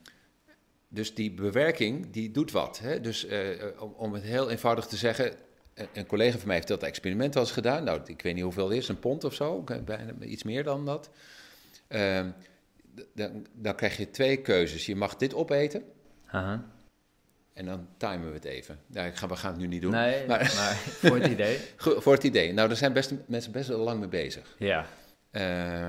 dus die bewerking, die doet wat. Hè? Dus uh, om, om het heel eenvoudig te zeggen, een collega van mij heeft dat experiment wel eens gedaan. Nou, ik weet niet hoeveel het is, een pond of zo, bijna iets meer dan dat. Uh, dan, dan, krijg je twee keuzes. Je mag dit opeten. Aha. En dan timen we het even. Nou, ik ga, we gaan het nu niet doen. Nee, maar, maar voor het idee. voor het idee. Nou, daar zijn best, mensen best wel lang mee bezig. Ja. Uh,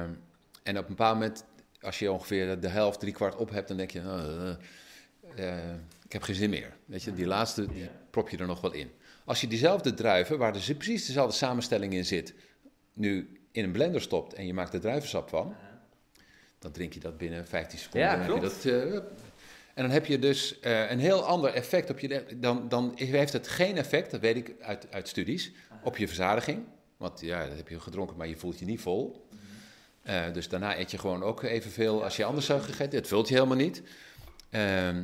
en op een bepaald moment, als je ongeveer de helft, drie kwart op hebt, dan denk je, uh, uh, ik heb geen zin meer. Weet je, die laatste, die prop je er nog wel in. Als je diezelfde druiven, waar er precies dezelfde samenstelling in zit, nu in een blender stopt en je maakt er druivensap van, dan drink je dat binnen 15 seconden. Ja, klopt. Dat, uh, en dan heb je dus uh, een heel ander effect op je. Dan, dan heeft het geen effect, dat weet ik uit, uit studies, op je verzadiging. Want ja, dat heb je gedronken, maar je voelt je niet vol. Uh, dus daarna eet je gewoon ook evenveel als je anders zou gegeten. Het vult je helemaal niet. Ehm,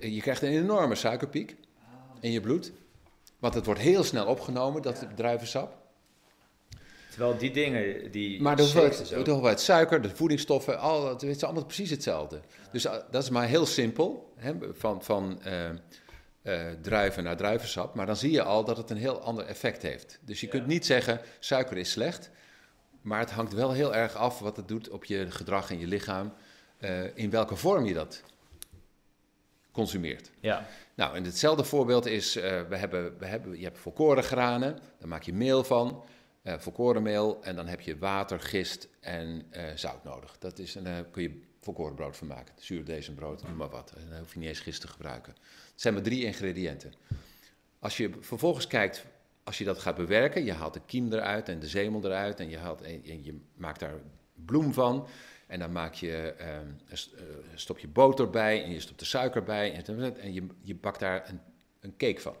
je krijgt een enorme suikerpiek in je bloed. Want het wordt heel snel opgenomen, dat druivensap. Terwijl die dingen, die... Maar de hoeveelheid, de hoeveelheid suiker, de voedingsstoffen, al, het is allemaal precies hetzelfde. Dus uh, dat is maar heel simpel, hè, van, van uh, uh, druiven naar druivensap. Maar dan zie je al dat het een heel ander effect heeft. Dus je ja. kunt niet zeggen, suiker is slecht. Maar het hangt wel heel erg af wat het doet op je gedrag en je lichaam. in welke vorm je dat consumeert. Ja. Nou, en hetzelfde voorbeeld is, uh, we hebben, we hebben, je hebt volkoren granen, daar maak je meel van, uh, volkorenmeel, en dan heb je water, gist en uh, zout nodig. Dat is, en daar kun je volkorenbrood van maken, zuurdezenbrood, noem maar wat. En dan hoef je niet eens gist te gebruiken. Het zijn maar drie ingrediënten. Als je vervolgens kijkt, als je dat gaat bewerken, je haalt de kiem eruit en de zemel eruit en je, haalt, en je maakt daar bloem van, en dan maak je, uh, stop je boter bij en je stopt de suiker bij en, en je, je bakt daar een, een cake van.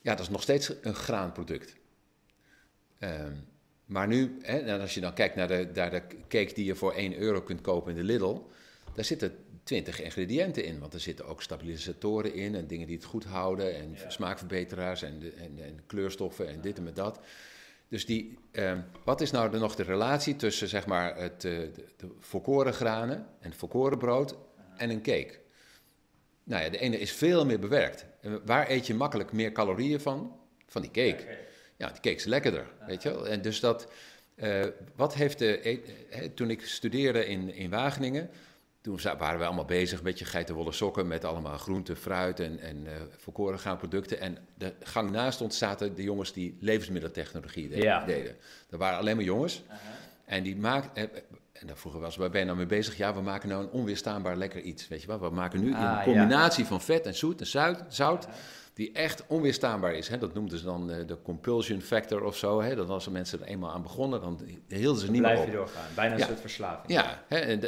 Ja, dat is nog steeds een graanproduct. Um, maar nu, hè, en als je dan kijkt naar de, naar de cake die je voor 1 euro kunt kopen in de Lidl, daar zitten 20 ingrediënten in. Want er zitten ook stabilisatoren in en dingen die het goed houden en smaakverbeteraars en, en, en, kleurstoffen en dit en met dat. Dus die, eh, wat is nou de, nog de relatie tussen zeg maar, het, uh, de, de volkoren granen en volkoren brood en een cake? Nou ja, de ene is veel meer bewerkt. En waar eet je makkelijk meer calorieën van? Van die cake. Ja, die cake is lekkerder, weet je wel. En dus dat, uh, wat heeft de, uh, toen ik studeerde in, in Wageningen, toen waren we allemaal bezig met je geitenwolle sokken met allemaal groente, fruit en, en uh, volkoren graanproducten. En de gang naast ons zaten de jongens die levensmiddeltechnologie deden. Ja. Er waren alleen maar jongens. -huh. En die maakten, en daar vroeger was, waar ben je nou mee bezig? Ja, we maken nou een onweerstaanbaar lekker iets, weet je wel. We maken nu ah, een combinatie ja. van vet en zoet en zout, zout die echt onweerstaanbaar is. Hè? Dat noemden ze dan uh, de compulsion factor of zo. Hè? Dat als mensen er eenmaal aan begonnen, dan hielden ze dan niet meer op. blijf je doorgaan, bijna een ja. soort verslaving. Ja, hè? En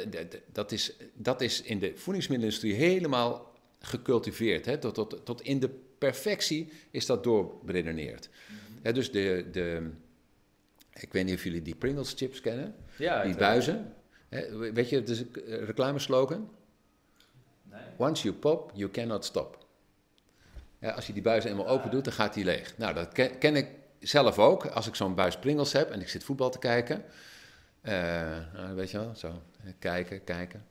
dat, is, dat is in de voedingsmiddelenindustrie helemaal gecultiveerd. Hè? Tot, tot, tot in de perfectie is dat doorberedeneerd. Mm -hmm. hè, dus de, de, ik weet niet of jullie die Pringles chips kennen. Ja, die buizen. Hè? Weet je, het is een reclameslogan. Nee. Once you pop, you cannot stop. Als je die buis eenmaal open doet, dan gaat die leeg. Nou, dat ken, ken ik zelf ook. Als ik zo'n buis Pringles heb en ik zit voetbal te kijken. Uh, nou, weet je wel, zo. Kijken, kijken.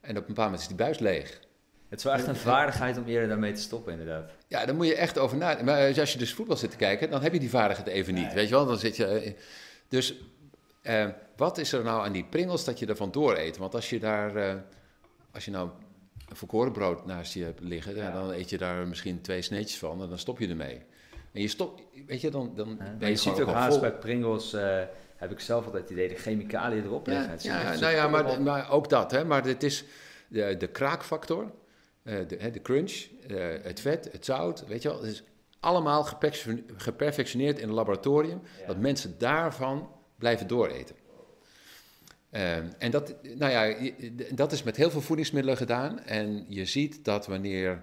En op een bepaald moment is die buis leeg. Het is wel echt een vaardigheid om eerder daarmee te stoppen, inderdaad. Ja, daar moet je echt over nadenken. Maar als je dus voetbal zit te kijken, dan heb je die vaardigheid even niet. Nee. Weet je wel, dan zit je... Dus wat is er nou aan die Pringles dat je ervan door eet? Want als je daar... Als je nou volkoren brood naast je hebt liggen, ja. dan eet je daar misschien twee sneetjes van en dan stop je ermee. En je stopt, weet je, dan, dan ja, ben je, je ziet ook haast bij Pringles, uh, heb ik zelf altijd het idee, de chemicaliën erop liggen. Ja, ja nou ja, maar, maar, ook dat, hè, maar het is de, de kraakfactor, uh, de, de crunch, uh, het vet, het zout, weet je wel, het is allemaal geperfectioneerd in een laboratorium, dat mensen daarvan blijven dooreten. Uh, en dat, nou ja, dat is met heel veel voedingsmiddelen gedaan. En je ziet dat wanneer,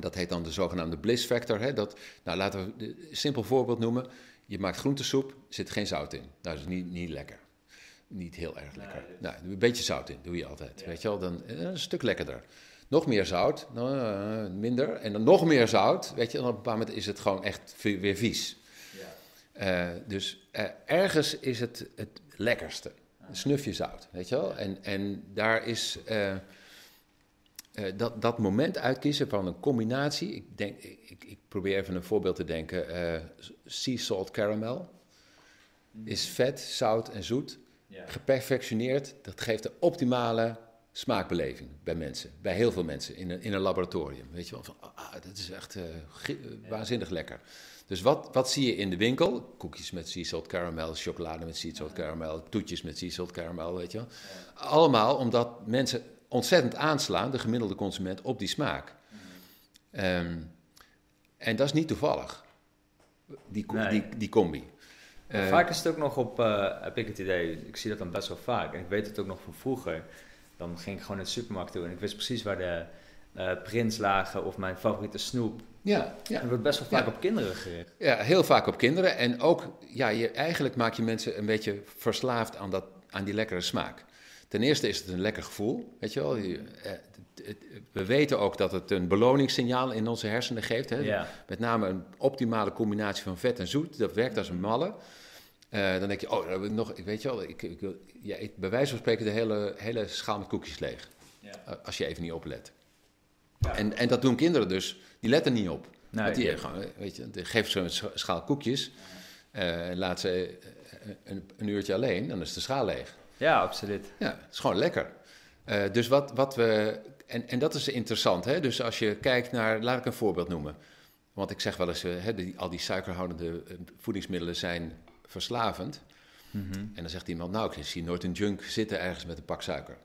dat heet dan de zogenaamde bliss factor. Hè, dat, nou, laten we een simpel voorbeeld noemen. Je maakt groentesoep, er zit geen zout in. Nou, dat is niet, niet lekker. Niet heel erg lekker. Nee, nou, een beetje zout in, doe je altijd. Ja. Weet je wel, dan uh, een stuk lekkerder. Nog meer zout, dan, uh, minder. En dan nog meer zout, weet je. En op een bepaald moment is het gewoon echt weer vies. Ja. dus ergens is het het lekkerste een snufje zout, weet je wel? En, en daar is uh, uh, dat, dat moment uitkiezen van een combinatie. Ik, denk, ik, ik probeer even een voorbeeld te denken. Uh, sea salt caramel is vet, zout en zoet. Ja. Geperfectioneerd, dat geeft de optimale smaakbeleving bij mensen. Bij heel veel mensen in een, in een laboratorium. Weet je wel, van ah, dat is echt waanzinnig lekker. Dus wat, wat zie je in de winkel? Koekjes met sea salt caramel, chocolade met sea salt caramel, toetjes met sea salt caramel, weet je wel. Allemaal omdat mensen ontzettend aanslaan, de gemiddelde consument, op die smaak. Um, en dat is niet toevallig, die, nee. die, die combi. Uh, vaak is het ook nog op, uh, heb ik het idee, ik zie dat dan best wel vaak. En ik weet het ook nog van vroeger. Dan ging ik gewoon naar de supermarkt toe en ik wist precies waar de uh, prins lagen of mijn favoriete snoep. Ja, ja. Wordt best wel vaak ja. op kinderen gericht. Ja, heel vaak op kinderen. En ook, ja, je, eigenlijk maak je mensen een beetje verslaafd aan, dat, aan die lekkere smaak. Ten eerste is het een lekker gevoel, weet je wel. Eh, we weten ook dat het een beloningssignaal in onze hersenen geeft. Hè? Ja. Met name een optimale combinatie van vet en zoet. Dat werkt als een malle. Uh, dan denk je, oh, nog, weet je wel, ik, ik, ja, ik, bij wijze van spreken de hele, hele schaal met koekjes leeg. Ja. Als je even niet oplet. Ja. En, en dat doen kinderen dus, die letten niet op. Nee, Want die, gewoon, weet je, geef ze een schaal koekjes, uh, laat ze een, een, uurtje alleen, dan is de schaal leeg. Ja, absoluut. Ja, het is gewoon lekker. Uh, dus wat, wat we, en, en dat is interessant, hè? dus als je kijkt naar, laat ik een voorbeeld noemen. Want ik zeg wel eens, hè, die, al die suikerhoudende voedingsmiddelen zijn verslavend. Mm -hmm. En dan zegt iemand, nou, ik zie nooit een junk zitten ergens met een pak suiker.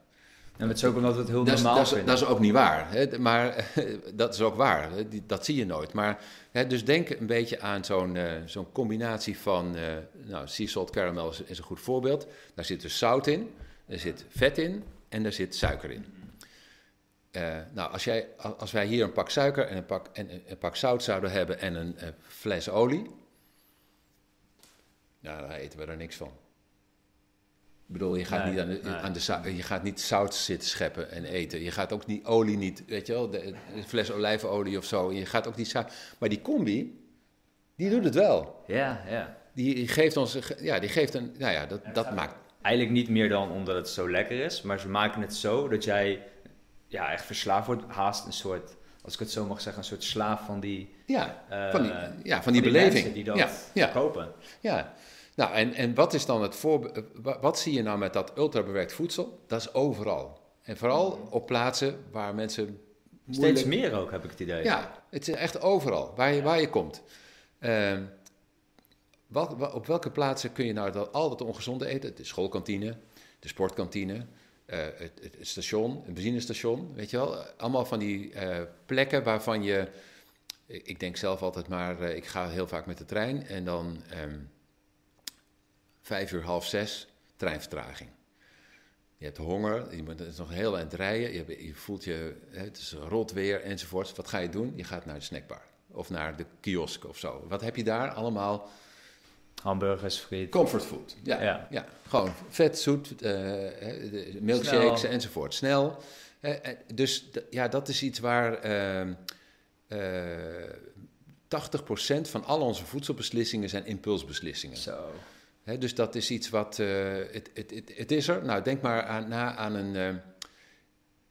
En het is ook omdat we het heel dat normaal is, vinden. Dat is ook niet waar. Hè? Maar dat is ook waar. Dat zie je nooit. Maar, hè, dus denk een beetje aan zo'n uh, zo'n combinatie van... Uh, nou, sea salt caramel is, is, een goed voorbeeld. Daar zit dus zout in, er zit vet in en daar zit suiker in. Uh, nou, als, jij, als wij hier een pak suiker en een pak, en een pak zout zouden hebben en een fles olie... Nou, daar eten we er niks van. Ik bedoel, je gaat, Nee, niet, aan de, nee. aan de, zou- je gaat niet zout zitten scheppen en eten. Je gaat ook niet olie niet, weet je wel, de, de fles olijfolie of zo. Je gaat ook niet zout. Maar die combi, die doet het wel. Ja, ja. Die, geeft ons, ja, die geeft een, nou ja, dat, dat maakt, Eigenlijk niet meer dan omdat het zo lekker is, maar ze maken het zo dat jij ja, echt verslaafd wordt. Haast een soort, als ik het zo mag zeggen, een soort slaaf van die, ja, eh, van die, ja, van die beleving. die dat ja, ja, kopen. ja. Nou, en, en wat is dan het voorbeeld, wat zie je nou met dat ultrabewerkt voedsel? Dat is overal. En vooral op plaatsen waar mensen Steeds meer ook, heb ik het idee. Ja, het is echt overal, waar je, waar je komt. Ehm, wel- op welke plaatsen kun je nou dat, al dat ongezonde eten? De schoolkantine, de sportkantine, eh, het, het, station, een benzinestation, weet je wel? Allemaal van die eh, plekken waarvan je... Ik, denk zelf altijd maar, eh, ik ga heel vaak met de trein en dan ehm, vijf uur, half zes, treinvertraging. Je hebt honger, je moet het is nog heel eind rijden, je, voelt je, het is rot weer enzovoort. Wat ga je doen? Je gaat naar de snackbar of naar de kiosk of zo. Wat heb je daar? Allemaal Hamburgers, friet. comfortfood. Ja, Ja. ja. gewoon vet, zoet, de milkshakes Snel. enzovoort. Snel. Eh, eh, dus ja, dat is iets waar ehm eh 80% van al onze voedselbeslissingen zijn impulsbeslissingen. Zo. Dus dat is iets wat. eh, het, het, is er. Nou, denk maar aan, na aan een. eh,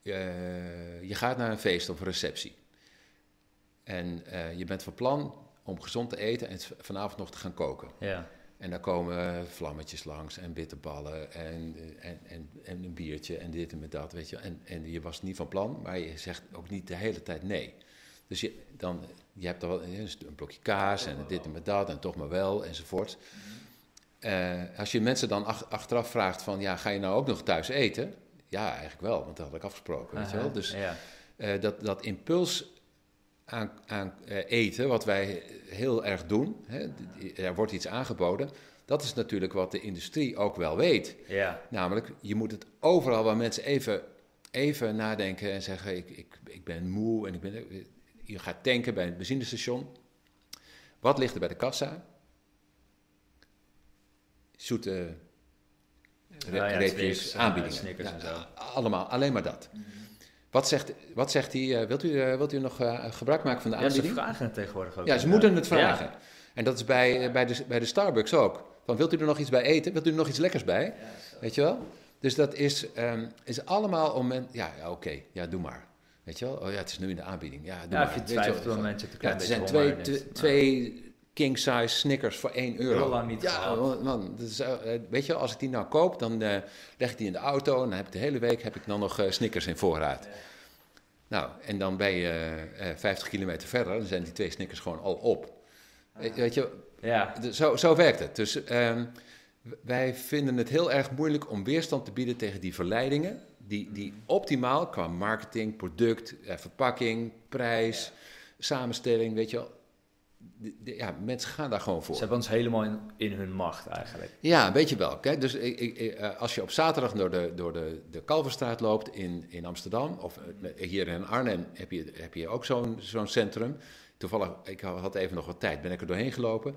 eh, je gaat naar een feest of een receptie. En je bent van plan om gezond te eten en vanavond nog te gaan koken. Ja. En dan komen vlammetjes langs en bitterballen en, en, en, en een biertje en dit en met dat, weet je. En, en je was niet van plan, maar je zegt ook niet de hele tijd nee. Dus je, dan, je hebt er wel een blokje kaas en dit en met dat en toch maar wel enzovoort. Eh, als je mensen dan ach- achteraf vraagt van, ja, ga je nou ook nog thuis eten? Ja, eigenlijk wel, want dat had ik afgesproken, weet je wel. Dus ja. eh, dat, dat impuls aan, aan eh, eten, wat wij heel erg doen, hè, er wordt iets aangeboden, dat is natuurlijk wat de industrie ook wel weet. ja. Namelijk, je moet het overal waar mensen even, even nadenken en zeggen: ik, ik, ik ben moe en ik ben. Je gaat tanken bij een benzinestation. Wat ligt er bij de kassa? Zoete ja, reepjes, eh, aanbiedingen. Snickers en zo. Allemaal, alleen maar dat. Wat zegt, wat zegt hij? eh, wilt, u, eh, wilt u nog eh, gebruik maken van de Ja, ze aanbieding? vragen het tegenwoordig ook. Ja, ze moeten het vragen. En dat is bij, eh, bij, de, bij de Starbucks ook. Van, wilt u er nog iets bij eten? Wilt u er nog iets lekkers bij? Weet je wel? Dus dat is, ehm, is allemaal om... men- ja, ja oké, ja, doe maar. Weet je wel? Oh ja, het is nu in de aanbieding. Ja, doe Ja, maar. je wel. twijfelt wel, mensen Ja, klein er zijn twee, twee, twee king-size Snickers voor 1 euro. Heel lang niet ja, man, dat is, eh, weet je als ik die nou koop, dan eh, leg ik die in de auto... en dan heb ik de hele week heb ik dan nog Snickers in voorraad. Nou, en dan ben je eh, eh, 50 kilometer verder... dan zijn die twee Snickers gewoon al op. Weet- Weet je, Ja, Zo, zo werkt het. Dus ehm, wij vinden het heel erg moeilijk om weerstand te bieden tegen die verleidingen. Die, die optimaal qua marketing, product, eh, verpakking, prijs, samenstelling, weet je wel. De- de- ja, mensen gaan daar gewoon voor. ze hebben ons helemaal in, in hun macht eigenlijk. Ja, weet je wel. Kijk, dus ik, ik, eh, als je op zaterdag door de, door de, de Kalverstraat loopt in, in Amsterdam, of eh, hier in Arnhem heb je, heb je ook zo'n zo'n centrum. Toevallig, ik had even nog wat tijd, ben ik er doorheen gelopen.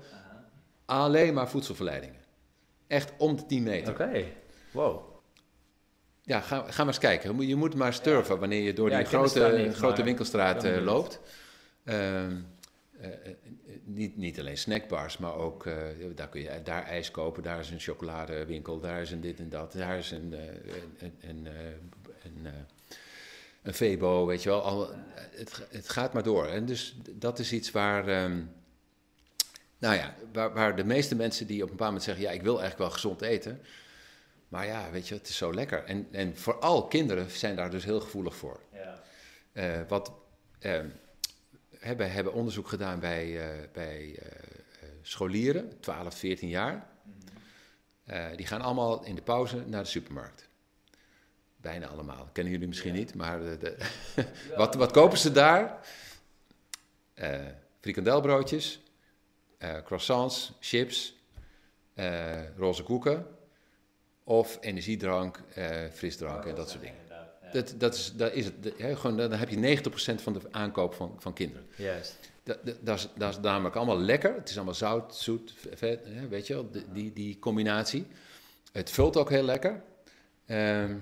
Alleen maar voedselverleidingen. Echt om de 10 meter. Oké, wow. Ja, ga, ga maar eens kijken. Je moet- maar sturven wanneer je door Ja, die grote, niet, grote winkelstraat eh, loopt. Ehm, eh, eh, niet, niet alleen snackbars, maar ook eh, daar kun je daar ijs kopen. Daar is een chocoladewinkel, daar is een dit en dat. Daar is een, een, een, een, een Febo, weet je wel. Al, het, het gaat maar door. En dus dat is iets waar... ehm, nou ja, waar, waar de meeste mensen die op een bepaald moment zeggen... ja, ik wil eigenlijk wel gezond eten... Maar ja, weet je, het is zo lekker. En, en vooral kinderen zijn daar dus heel gevoelig voor. Ja. Wat, eh, hè, wij hebben onderzoek gedaan bij, eh, bij eh, eh, scholieren, 12, 14 jaar. Eh, die gaan allemaal in de pauze naar de supermarkt. Bijna allemaal. Kennen jullie misschien niet, maar de, de wat, wat kopen ze daar? Frikandelbroodjes, croissants, chips, roze koeken of energiedrank, frisdrank en dat soort dingen. Dat, dat, is, dat is het. Gewoon, dan heb je 90% van de aankoop van, van kinderen. Juist. Dat, dat, dat is, dat is namelijk allemaal lekker. Het is allemaal zout, zoet, vet, weet je wel, die, die, die combinatie. Het vult ook heel lekker. Ehm,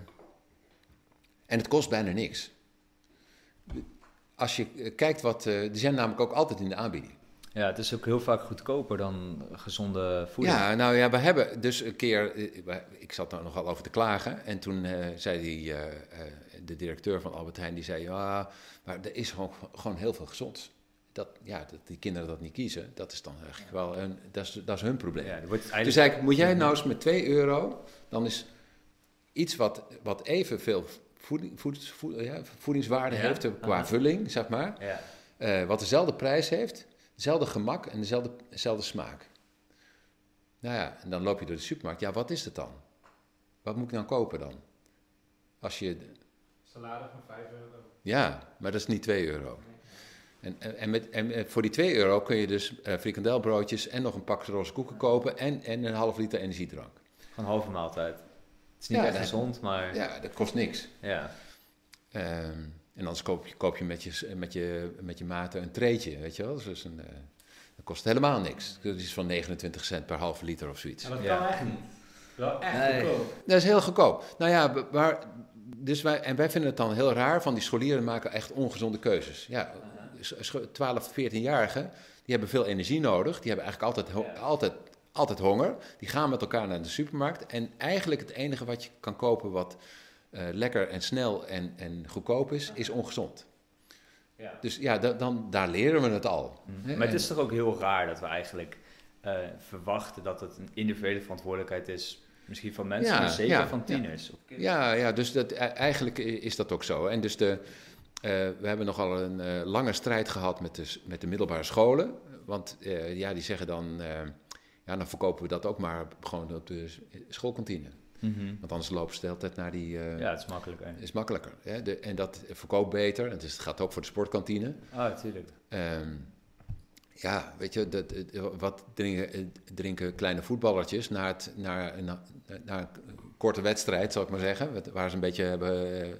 en het kost bijna niks. Als je eh, kijkt wat... eh, die zijn namelijk ook altijd in de aanbieding. Ja, het is ook heel vaak goedkoper dan gezonde voeding. Ja, nou ja, we hebben dus een keer... eh, Ik zat daar nogal over te klagen. En toen eh, zei die, eh, eh, de directeur van Albert Heijn... die zei, ja, maar er is gewoon, gewoon heel veel gezonds. Dat, ja, dat die kinderen dat niet kiezen, dat is dan eigenlijk wel... Een, dat, is, dat is hun probleem. Ja, wordt Toen eigenlijk... zei ik, moet jij nou eens met 2 euro... dan is iets wat, wat evenveel voeding, voed, voed- ja, voedingswaarde Ja, heeft... qua vulling, zeg maar... Ja. eh, wat dezelfde prijs heeft, dezelfde gemak en dezelfde, dezelfde smaak. Nou ja, en dan loop je door de supermarkt. Ja, wat is het dan? Wat moet ik dan kopen dan? Als je, Salade van 5 euro. ja, maar dat is niet 2 euro. En, en, met, en eh, voor die 2 euro kun je dus eh frikandelbroodjes en nog een pak roze koeken kopen en, en een half liter energiedrank. Gewoon een halve maaltijd. Het is niet Ja, echt gezond, maar ja. Ja, dat kost niks. ja. Ehm, en anders koop je, koop je met je, met je, met je maten een treetje, weet je wel. Dus een, eh, dat kost helemaal niks. Dat is van 29 cent per halve liter of zoiets. dat Ja. kan echt niet. Wel echt Nee. goedkoop. Dat is heel goedkoop. Nou ja, maar, dus wij, en wij vinden het dan heel raar van die scholieren maken echt ongezonde keuzes. Ja, sch- scho- 12, 14-jarigen, die hebben veel energie nodig. Die hebben eigenlijk altijd, Ja. altijd, altijd honger. Die gaan met elkaar naar de supermarkt. En eigenlijk het enige wat je kan kopen wat lekker en snel en, en goedkoop is, is ongezond. Ja. Dus ja, da- dan, daar leren we het al. Hè, Maar het is toch ook heel raar dat we eigenlijk eh, verwachten dat het een individuele verantwoordelijkheid is. Misschien van mensen, Ja, maar zeker ja, van tieners. Ja, ja dus dat, e- eigenlijk is dat ook zo. En dus de, eh, we hebben nogal een eh, lange strijd gehad met de, met de middelbare scholen. Want eh, ja, die zeggen dan, eh, ja, dan verkopen we dat ook maar gewoon op de s- Mhm. Want anders lopen ze de hele tijd naar die... eh, ja, het is makkelijker. is makkelijker. Hè? De, en dat verkoopt beter. En het gaat ook voor de sportkantine. Ah, natuurlijk. Ehm, ja, weet je, dat, eh, wat drinken, eh, drinken kleine voetballertjes naar, het, naar, naar, naar een korte wedstrijd, zal ik maar zeggen, waar ze een beetje hebben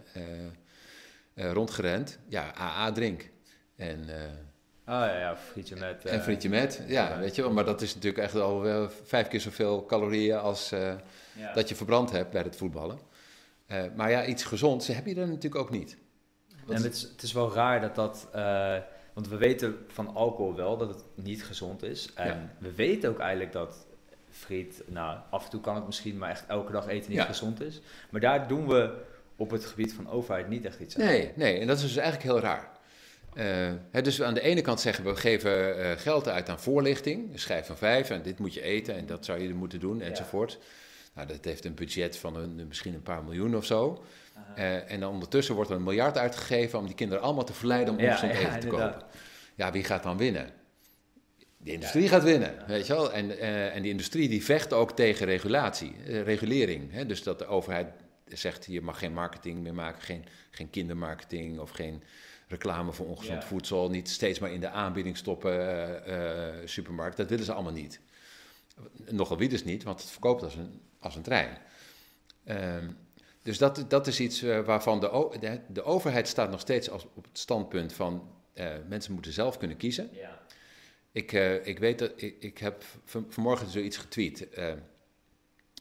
rondgerend. Ja, AA drink. En, eh Ah ja, ja frietje met... eh, en frietje met, ja, ja. weet je wel. Maar dat is natuurlijk echt al wel vijf keer zoveel calorieën als eh, ja. dat je verbrand hebt bij het voetballen. Eh, maar ja, iets gezonds heb je er natuurlijk ook niet. En het is, het is wel raar dat dat... eh, want we weten van alcohol wel dat het niet gezond is. En we weten ook eigenlijk dat friet... Nou, af en toe kan het misschien, maar echt elke dag eten niet gezond is. Maar daar doen we op het gebied van overheid niet echt iets aan. Nee, nee, en dat is dus eigenlijk heel raar. Eh, hè, dus aan de ene kant zeggen we, we geven eh, geld uit aan voorlichting, een schijf van vijf, en dit moet je eten en dat zou je moeten doen, enzovoort. Nou, dat heeft een budget van een, misschien een paar miljoen of zo. Eh, en dan ondertussen wordt er een miljard uitgegeven om die kinderen allemaal te verleiden om Ja, ongezond ja, eten te inderdaad. kopen. Ja, wie gaat dan winnen? De industrie gaat winnen, weet je wel. En, en die industrie die vecht ook tegen regulatie, regulering. Hè? Dus dat de overheid zegt, je mag geen marketing meer maken, geen, geen kindermarketing of geen reclame voor ongezond Ja. voedsel. Niet steeds maar in de aanbieding stoppen, eh, eh, supermarkt. Dat willen ze allemaal niet. Nogal wie dus niet, want het verkoopt als een, als een trein. Ehm, dus dat, dat is iets eh, waarvan de, de, de overheid staat nog steeds als, op het standpunt van mensen moeten zelf kunnen kiezen. Ja. Ik, ik weet dat ik, ik heb van- vanmorgen zoiets getweet. Eh,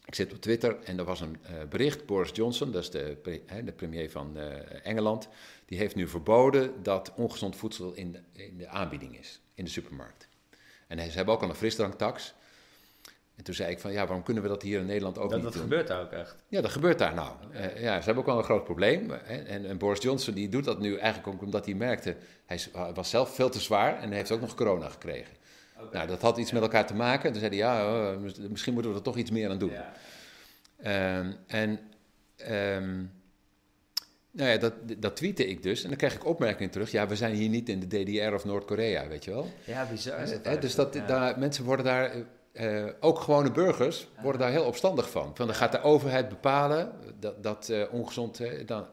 ik zit op Twitter en er was een eh, bericht. Boris Johnson, dat is de, pre- hè, de premier van eh, Engeland, die heeft nu verboden dat ongezond voedsel in de, in de aanbieding is, in de supermarkt. En ze hebben ook al een frisdranktax. En toen zei ik van, ja, waarom kunnen we dat hier in Nederland ook Dat, niet dat doen? gebeurt daar ook echt. Ja, dat gebeurt daar nou. Eh, ja, ze hebben ook wel een groot probleem. En, en Boris Johnson die doet dat nu eigenlijk ook omdat hij merkte... Hij was zelf veel te zwaar en hij heeft ook nog corona gekregen. Nou, dat had iets met elkaar te maken. Toen zei hij, ja, oh, mis- misschien moeten we er toch iets meer aan doen. Ja. Ehm, en ehm, nou ja, dat, dat tweette ik dus. En dan krijg ik opmerkingen terug. Ja, we zijn hier niet in de DDR of Noord-Korea, weet je wel. ja, bizar is het Hè, dus dat, ja. daar, mensen worden daar, eh, ook gewone burgers, worden daar heel opstandig van. Van dan gaat de overheid bepalen dat, dat eh, ongezond, eh, dan,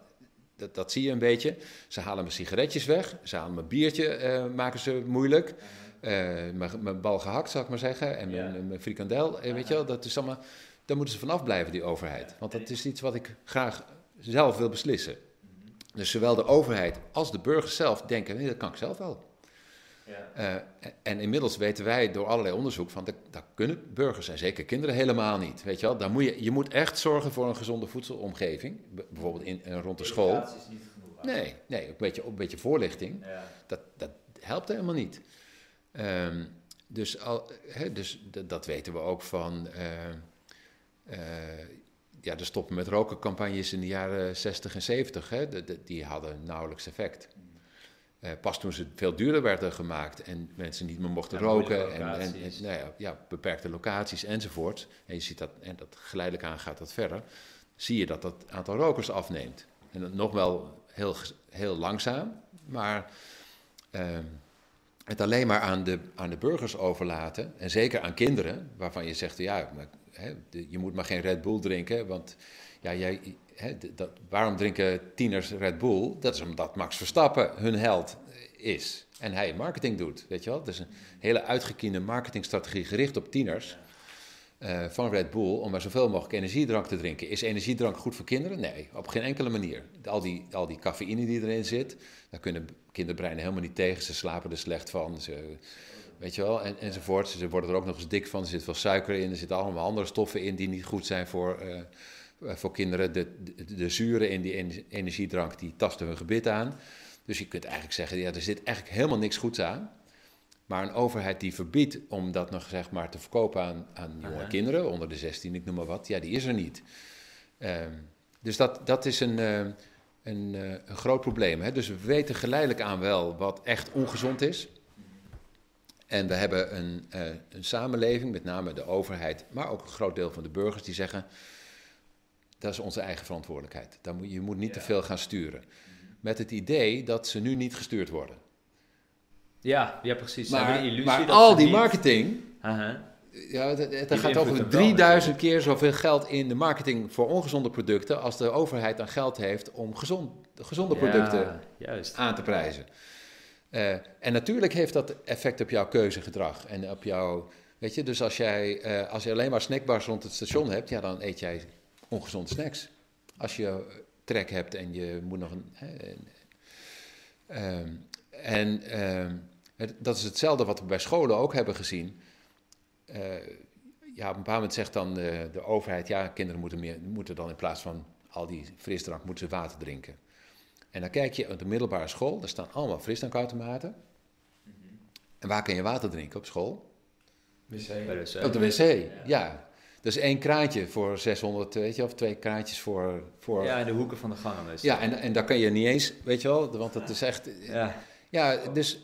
dat, dat zie je een beetje. Ze halen mijn sigaretjes weg, ze halen mijn biertje, maken ze moeilijk. Eh, mijn, bal gehakt, zal ik maar zeggen, en mijn, Ja. mijn frikandel, eh, weet je wel. Dat is allemaal, daar moeten ze vanaf blijven, die overheid. Want dat is iets wat ik graag zelf wil beslissen. Dus zowel de overheid als de burgers zelf denken, nee, dat kan ik zelf wel. Ja. Uh, en inmiddels weten wij door allerlei onderzoek van dat, dat kunnen burgers en zeker kinderen helemaal niet. Weet je wel, dan moet je, je moet echt zorgen voor een gezonde voedselomgeving, bijvoorbeeld in, rond de school. Is niet genoeg. Nee, nee, een beetje, een beetje voorlichting. Ja. Dat, dat helpt helemaal niet. Ehm, dus al, dus dat weten we ook van. eh, eh, ja, de stoppen met roken campagnes in de jaren 60 en 70, hè, de- de- die hadden nauwelijks effect. Eh, pas toen ze veel duurder werden gemaakt en mensen niet meer mochten Ja, roken en, en, nou ja, ja, beperkte locaties enzovoort. En je ziet dat, en dat geleidelijk aan gaat dat verder, zie je dat dat aantal rokers afneemt. En dat nog wel heel, heel langzaam, maar ehm, het alleen maar aan de, aan de burgers overlaten, en zeker aan kinderen, waarvan je zegt, ja, maar, hè, je moet maar geen Red Bull drinken, want ja, jij, hè, dat, waarom drinken tieners Red Bull? Dat is omdat Max Verstappen hun held is en hij marketing doet, weet je wel. Het is een hele uitgekiende marketingstrategie gericht op tieners eh, van Red Bull om maar zoveel mogelijk energiedrank te drinken. Is energiedrank goed voor kinderen? Nee, op geen enkele manier. Al die, al die cafeïne die erin zit, daar kunnen kinderbreinen helemaal niet tegen. Ze slapen er slecht van. Ze, weet je wel, en, enzovoort. Ze worden er ook nog eens dik van. Er zit veel suiker in. Er zitten allemaal andere stoffen in die niet goed zijn voor, eh, voor kinderen. De, de, de zuren in die ener- energiedrank die tasten hun gebit aan. Dus je kunt eigenlijk zeggen, ja, er zit eigenlijk helemaal niks goeds aan. Maar een overheid die verbiedt om dat nog zeg maar te verkopen aan, aan jonge kinderen, onder de 16, ik noem maar wat, ja, die is er niet. Ehm, dus dat, dat is een, eh, een, eh, een groot probleem. Hè? Dus we weten geleidelijk aan wel wat echt ongezond is. En we hebben een, eh, een samenleving, met name de overheid, maar ook een groot deel van de burgers, die zeggen: dat is onze eigen verantwoordelijkheid. Daar moet, je moet niet te veel gaan sturen. Met het idee dat ze nu niet gestuurd worden. Ja, ja, precies. Maar, de illusie maar dat al die niet- marketing, Aha. ja, Die gaat over hem wel 3000 keer zoveel geld in de marketing voor ongezonde producten als de overheid aan geld heeft om gezond, gezonde producten Ja, juist. aan te prijzen. Eh, en natuurlijk heeft dat effect op jouw keuzegedrag en op jouw, weet je, dus als jij, eh, als je alleen maar snackbars rond het station hebt, ja, dan eet jij ongezonde snacks. Als je trek hebt en je moet nog een, ehm, en ehm, het- dat is hetzelfde wat we bij scholen ook hebben gezien. Eh, ja, op een bepaald moment zegt dan de, de overheid, ja, kinderen moeten, meer, moeten dan in plaats van al die frisdrank, moeten ze water drinken. En dan kijk je op de middelbare school, daar staan allemaal frisdrankautomaten. En waar kan je water drinken op school? Wc. Op de wc, ja. Dus één kraantje voor 600, weet je, of twee kraantjes voor... voor Ja, in de hoeken van de gangen. Ja, en, en daar kan je niet eens, weet je wel, want dat is echt... Ja. Ja, dus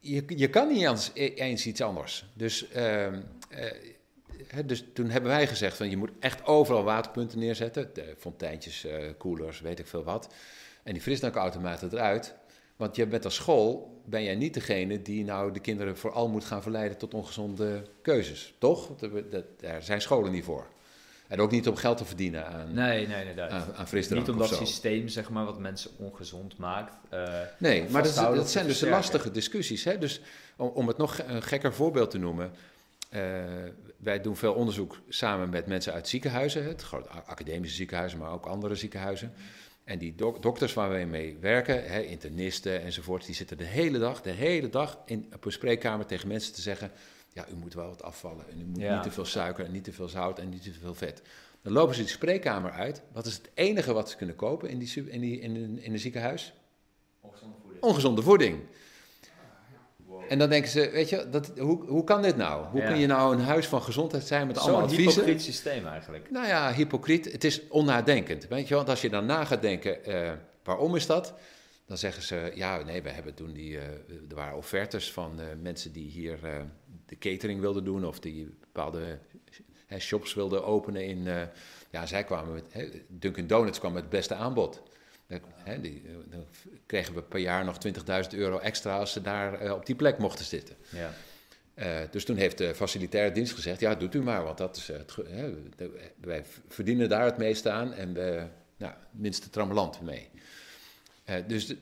je, kan niet eens, eens iets anders. Dus, ehm, eh, dus toen hebben wij gezegd van je moet echt overal waterpunten neerzetten. De fonteintjes, eh, koelers, weet ik veel wat. En die frisdrankautomaten eruit. Want je bent als school, ben jij niet degene die nou de kinderen vooral moet gaan verleiden tot ongezonde keuzes. Toch? Daar zijn scholen niet voor. En ook niet om geld te verdienen aan, Nee, nee, inderdaad. aan, aan frisdrank Niet om dat systeem, zeg maar, wat mensen ongezond maakt. eh, Nee, maar dat, dat zijn dus de lastige discussies. Hè? Dus om, om het nog een gekker voorbeeld te noemen. eh, wij doen veel onderzoek samen met mensen uit ziekenhuizen. Het grote academische ziekenhuizen, maar ook andere ziekenhuizen. En die dok- dokters waar wij mee werken, hè, internisten enzovoort, die zitten de hele dag, de hele dag in, op een spreekkamer tegen mensen te zeggen: Ja, u moet wel wat afvallen. En u moet Ja. niet te veel suiker en niet te veel zout en niet te veel vet. Dan lopen ze die spreekkamer uit. Wat is het enige wat ze kunnen kopen in, die, in, die, in, een- in een ziekenhuis? Ongezonde voeding. ongezonde voeding. En dan denken ze, weet je, dat, hoe, hoe kan dit nou? Hoe Ja. kun je nou een huis van gezondheid zijn met allemaal Zo'n adviezen? hypocriet systeem eigenlijk. Nou ja, hypocriet. Het is onnadenkend. Weet je, want als je dan na gaat denken, eh, waarom is dat? Dan zeggen ze, ja, nee, we hebben toen die, eh, er waren offertes van eh, mensen die hier eh, de catering wilden doen of die bepaalde shops wilden openen in, eh, ja, zij kwamen met, hè, Dunkin' Donuts kwam met het beste aanbod. Hè, die, eh, dan kregen we per jaar nog 20.000 euro extra als ze daar eh, op die plek mochten zitten. Ja. Dus toen heeft de facilitaire dienst gezegd: ja, doet u maar, want dat is, het, wij verdienen daar het meeste aan en we, nou, minste trammeland mee. Dus de-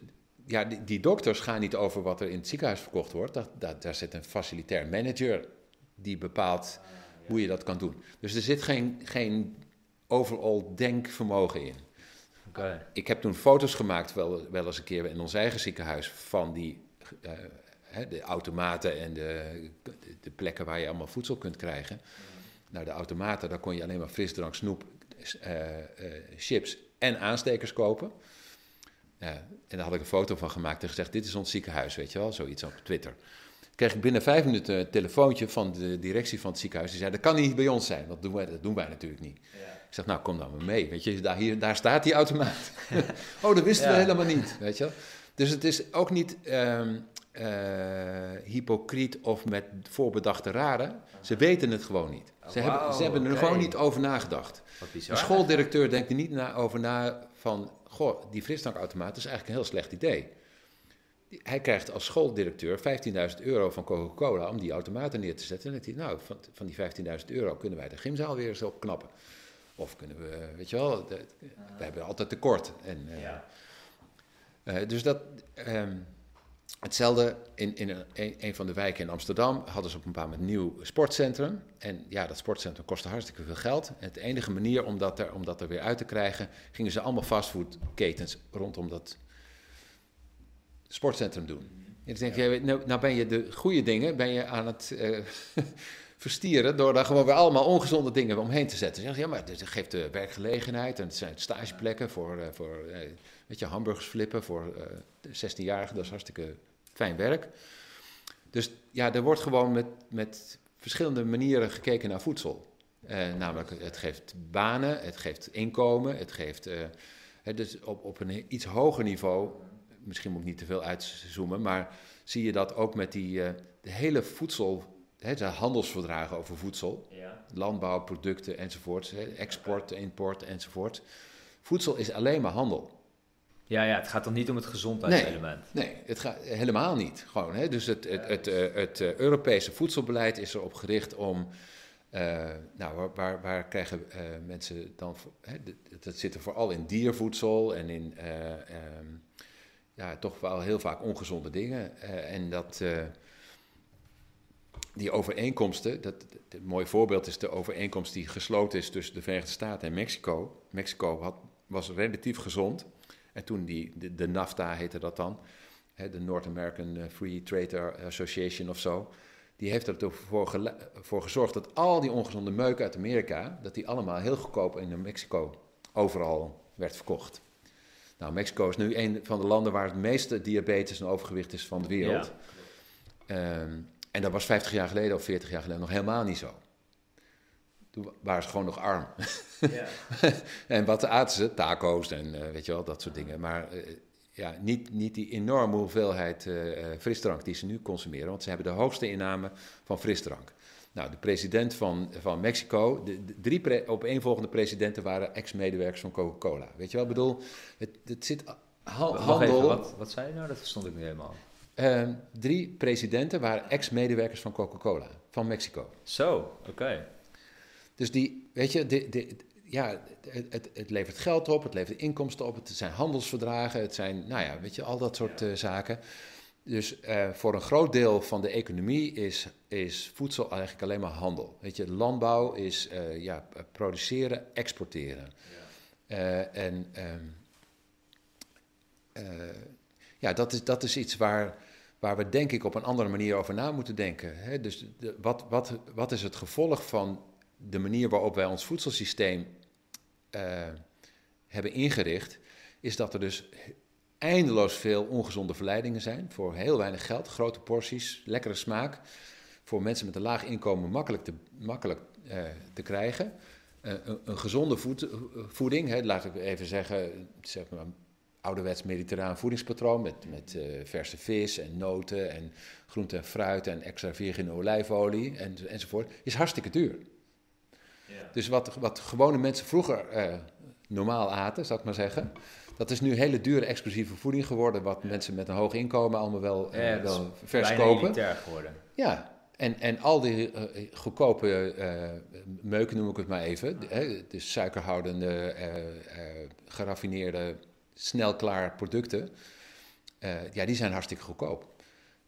ja, die, die dokters gaan niet over wat er in het ziekenhuis verkocht wordt. Dat, dat, daar zit een facilitair manager die bepaalt hoe je dat kan doen. Dus er zit geen, geen overal denkvermogen in. Ik heb toen foto's gemaakt, wel, wel eens een keer in ons eigen ziekenhuis, van die eh, de automaten en de, de plekken waar je allemaal voedsel kunt krijgen. Nou, de automaten, daar kon je alleen maar frisdrank, snoep, eh, eh, chips en aanstekers kopen. Ja, en daar had ik een foto van gemaakt en gezegd, dit is ons ziekenhuis, weet je wel, zoiets op Twitter. Kreeg ik binnen vijf minuten een telefoontje van de directie van het ziekenhuis. Die zei, dat kan niet bij ons zijn, dat doen wij, dat doen wij natuurlijk niet. Ik zeg, nou, kom dan maar mee, weet je, daar, hier, daar staat die automaat. oh, dat wisten we helemaal niet, weet je wel. Dus het is ook niet ehm, eh, hypocriet of met voorbedachte raden. Ze weten het gewoon niet. Ze, hebben, ze hebben er gewoon niet over nagedacht. De bizar. schooldirecteur denkt er niet na, over na van, goh, die frisdrankautomaat is eigenlijk een heel slecht idee. Hij krijgt als schooldirecteur 15.000 euro van Coca-Cola om die automaten neer te zetten. En hij, nou, van, van die 15.000 euro kunnen wij de gymzaal weer eens opknappen. Of kunnen we, weet je wel, de- we hebben altijd tekort. En, eh, Ja. eh, dus dat, ehm, hetzelfde in, in een, van de wijken in Amsterdam hadden ze op een bepaald moment een nieuw sportcentrum. En ja, dat sportcentrum kostte hartstikke veel geld. En de enige manier om dat, er, om dat er weer uit te krijgen, gingen ze allemaal fastfoodketens rondom dat sportcentrum doen. En ik denk, jij, nou, nou ben je de goede dingen ben je aan het eh, verstieren door daar gewoon weer allemaal ongezonde dingen omheen te zetten. Zeg, je, ja, maar het geeft de werkgelegenheid en het zijn stageplekken voor, eh, voor weet je, hamburgers flippen voor 16-jarigen. Dat is hartstikke fijn werk. Dus ja, er wordt gewoon met, met verschillende manieren gekeken naar voedsel. Eh, namelijk, het geeft banen, het geeft inkomen, het geeft... eh, dus op, op een iets hoger niveau, misschien moet ik niet te veel uitzoomen, maar zie je dat ook met die eh, de hele voedsel, hè, de handelsverdragen over voedsel, Ja. landbouwproducten enzovoort, export, import enzovoort. Voedsel is alleen maar handel. Ja, ja, het gaat dan niet om het gezondheidselement. Nee, het gaat helemaal niet. Gewoon, hè? Dus het, het, het, eh, het eh, Europese voedselbeleid is erop gericht om. eh, nou, waar, waar, waar krijgen mensen dan. Hè? Dat zit er vooral in diervoedsel en in. eh, ehm, ja, toch wel heel vaak ongezonde dingen. En dat. die overeenkomsten, dat, een mooi voorbeeld is de overeenkomst die gesloten is tussen de Verenigde Staten en Mexico. Mexico had, was relatief gezond. En toen die, de, de NAFTA heette dat dan, hè, de North American eh, Free Trade Association of zo. Die heeft ervoor voor gezorgd dat al die ongezonde meuk uit Amerika, dat die allemaal heel goedkoop in Mexico overal werd verkocht. Nou, Mexico is nu een van de landen waar het meeste diabetes en overgewicht is van de wereld. Ehm, en dat was 50 jaar geleden of 40 jaar geleden nog helemaal niet zo. Toen waren ze gewoon nog arm. Ja. En wat aten ze? Taco's en eh, weet je wel, dat soort dingen. Maar eh, ja, niet, niet die enorme hoeveelheid eh, frisdrank die ze nu consumeren. Want ze hebben de hoogste inname van frisdrank. Nou, de president van, van Mexico, de, de drie pre- opeenvolgende presidenten waren ex-medewerkers van Coca-Cola. Weet je wel, ik bedoel, het, het zit Wacht handel... even, wat, wat zei je nou? Dat verstond ik niet helemaal. Ehm, drie presidenten waren ex-medewerkers van Coca-Cola, van Mexico. Zo, oké. Dus die, weet je, de, de, ja, het, het, het levert geld op, het levert inkomsten op, het zijn handelsverdragen, het zijn, nou ja, weet je, al dat soort eh, zaken. Dus eh, voor een groot deel van de economie is, is voedsel eigenlijk alleen maar handel. Weet je, landbouw is eh, ja, produceren, exporteren. Eh, en ehm, eh, ja, dat is, dat is iets waar, waar we denk ik op een andere manier over na moeten denken. Hè? Dus de, wat, wat, wat is het gevolg van de manier waarop wij ons voedselsysteem eh, hebben ingericht, is dat er dus eindeloos veel ongezonde verleidingen zijn voor heel weinig geld, grote porties, lekkere smaak, voor mensen met een laag inkomen makkelijk te, makkelijk, eh, te krijgen. Eh, een, gezonde voed- voeding, hè, laat ik even zeggen, zeg maar ouderwets mediterraan voedingspatroon met, met verse vis en noten en groente en fruit en extra virgin olijfolie en, enzovoort, is hartstikke duur. Dus wat, wat gewone mensen vroeger eh, normaal aten, zou ik maar zeggen, dat is nu hele dure exclusieve voeding geworden, wat mensen met een hoog inkomen allemaal wel, Ja, is wel vers kopen. geworden. Ja, en, en al die eh, goedkope meuken, noem ik het maar even, de, suikerhoudende, geraffineerde, snel klaar producten, ja, die zijn hartstikke goedkoop.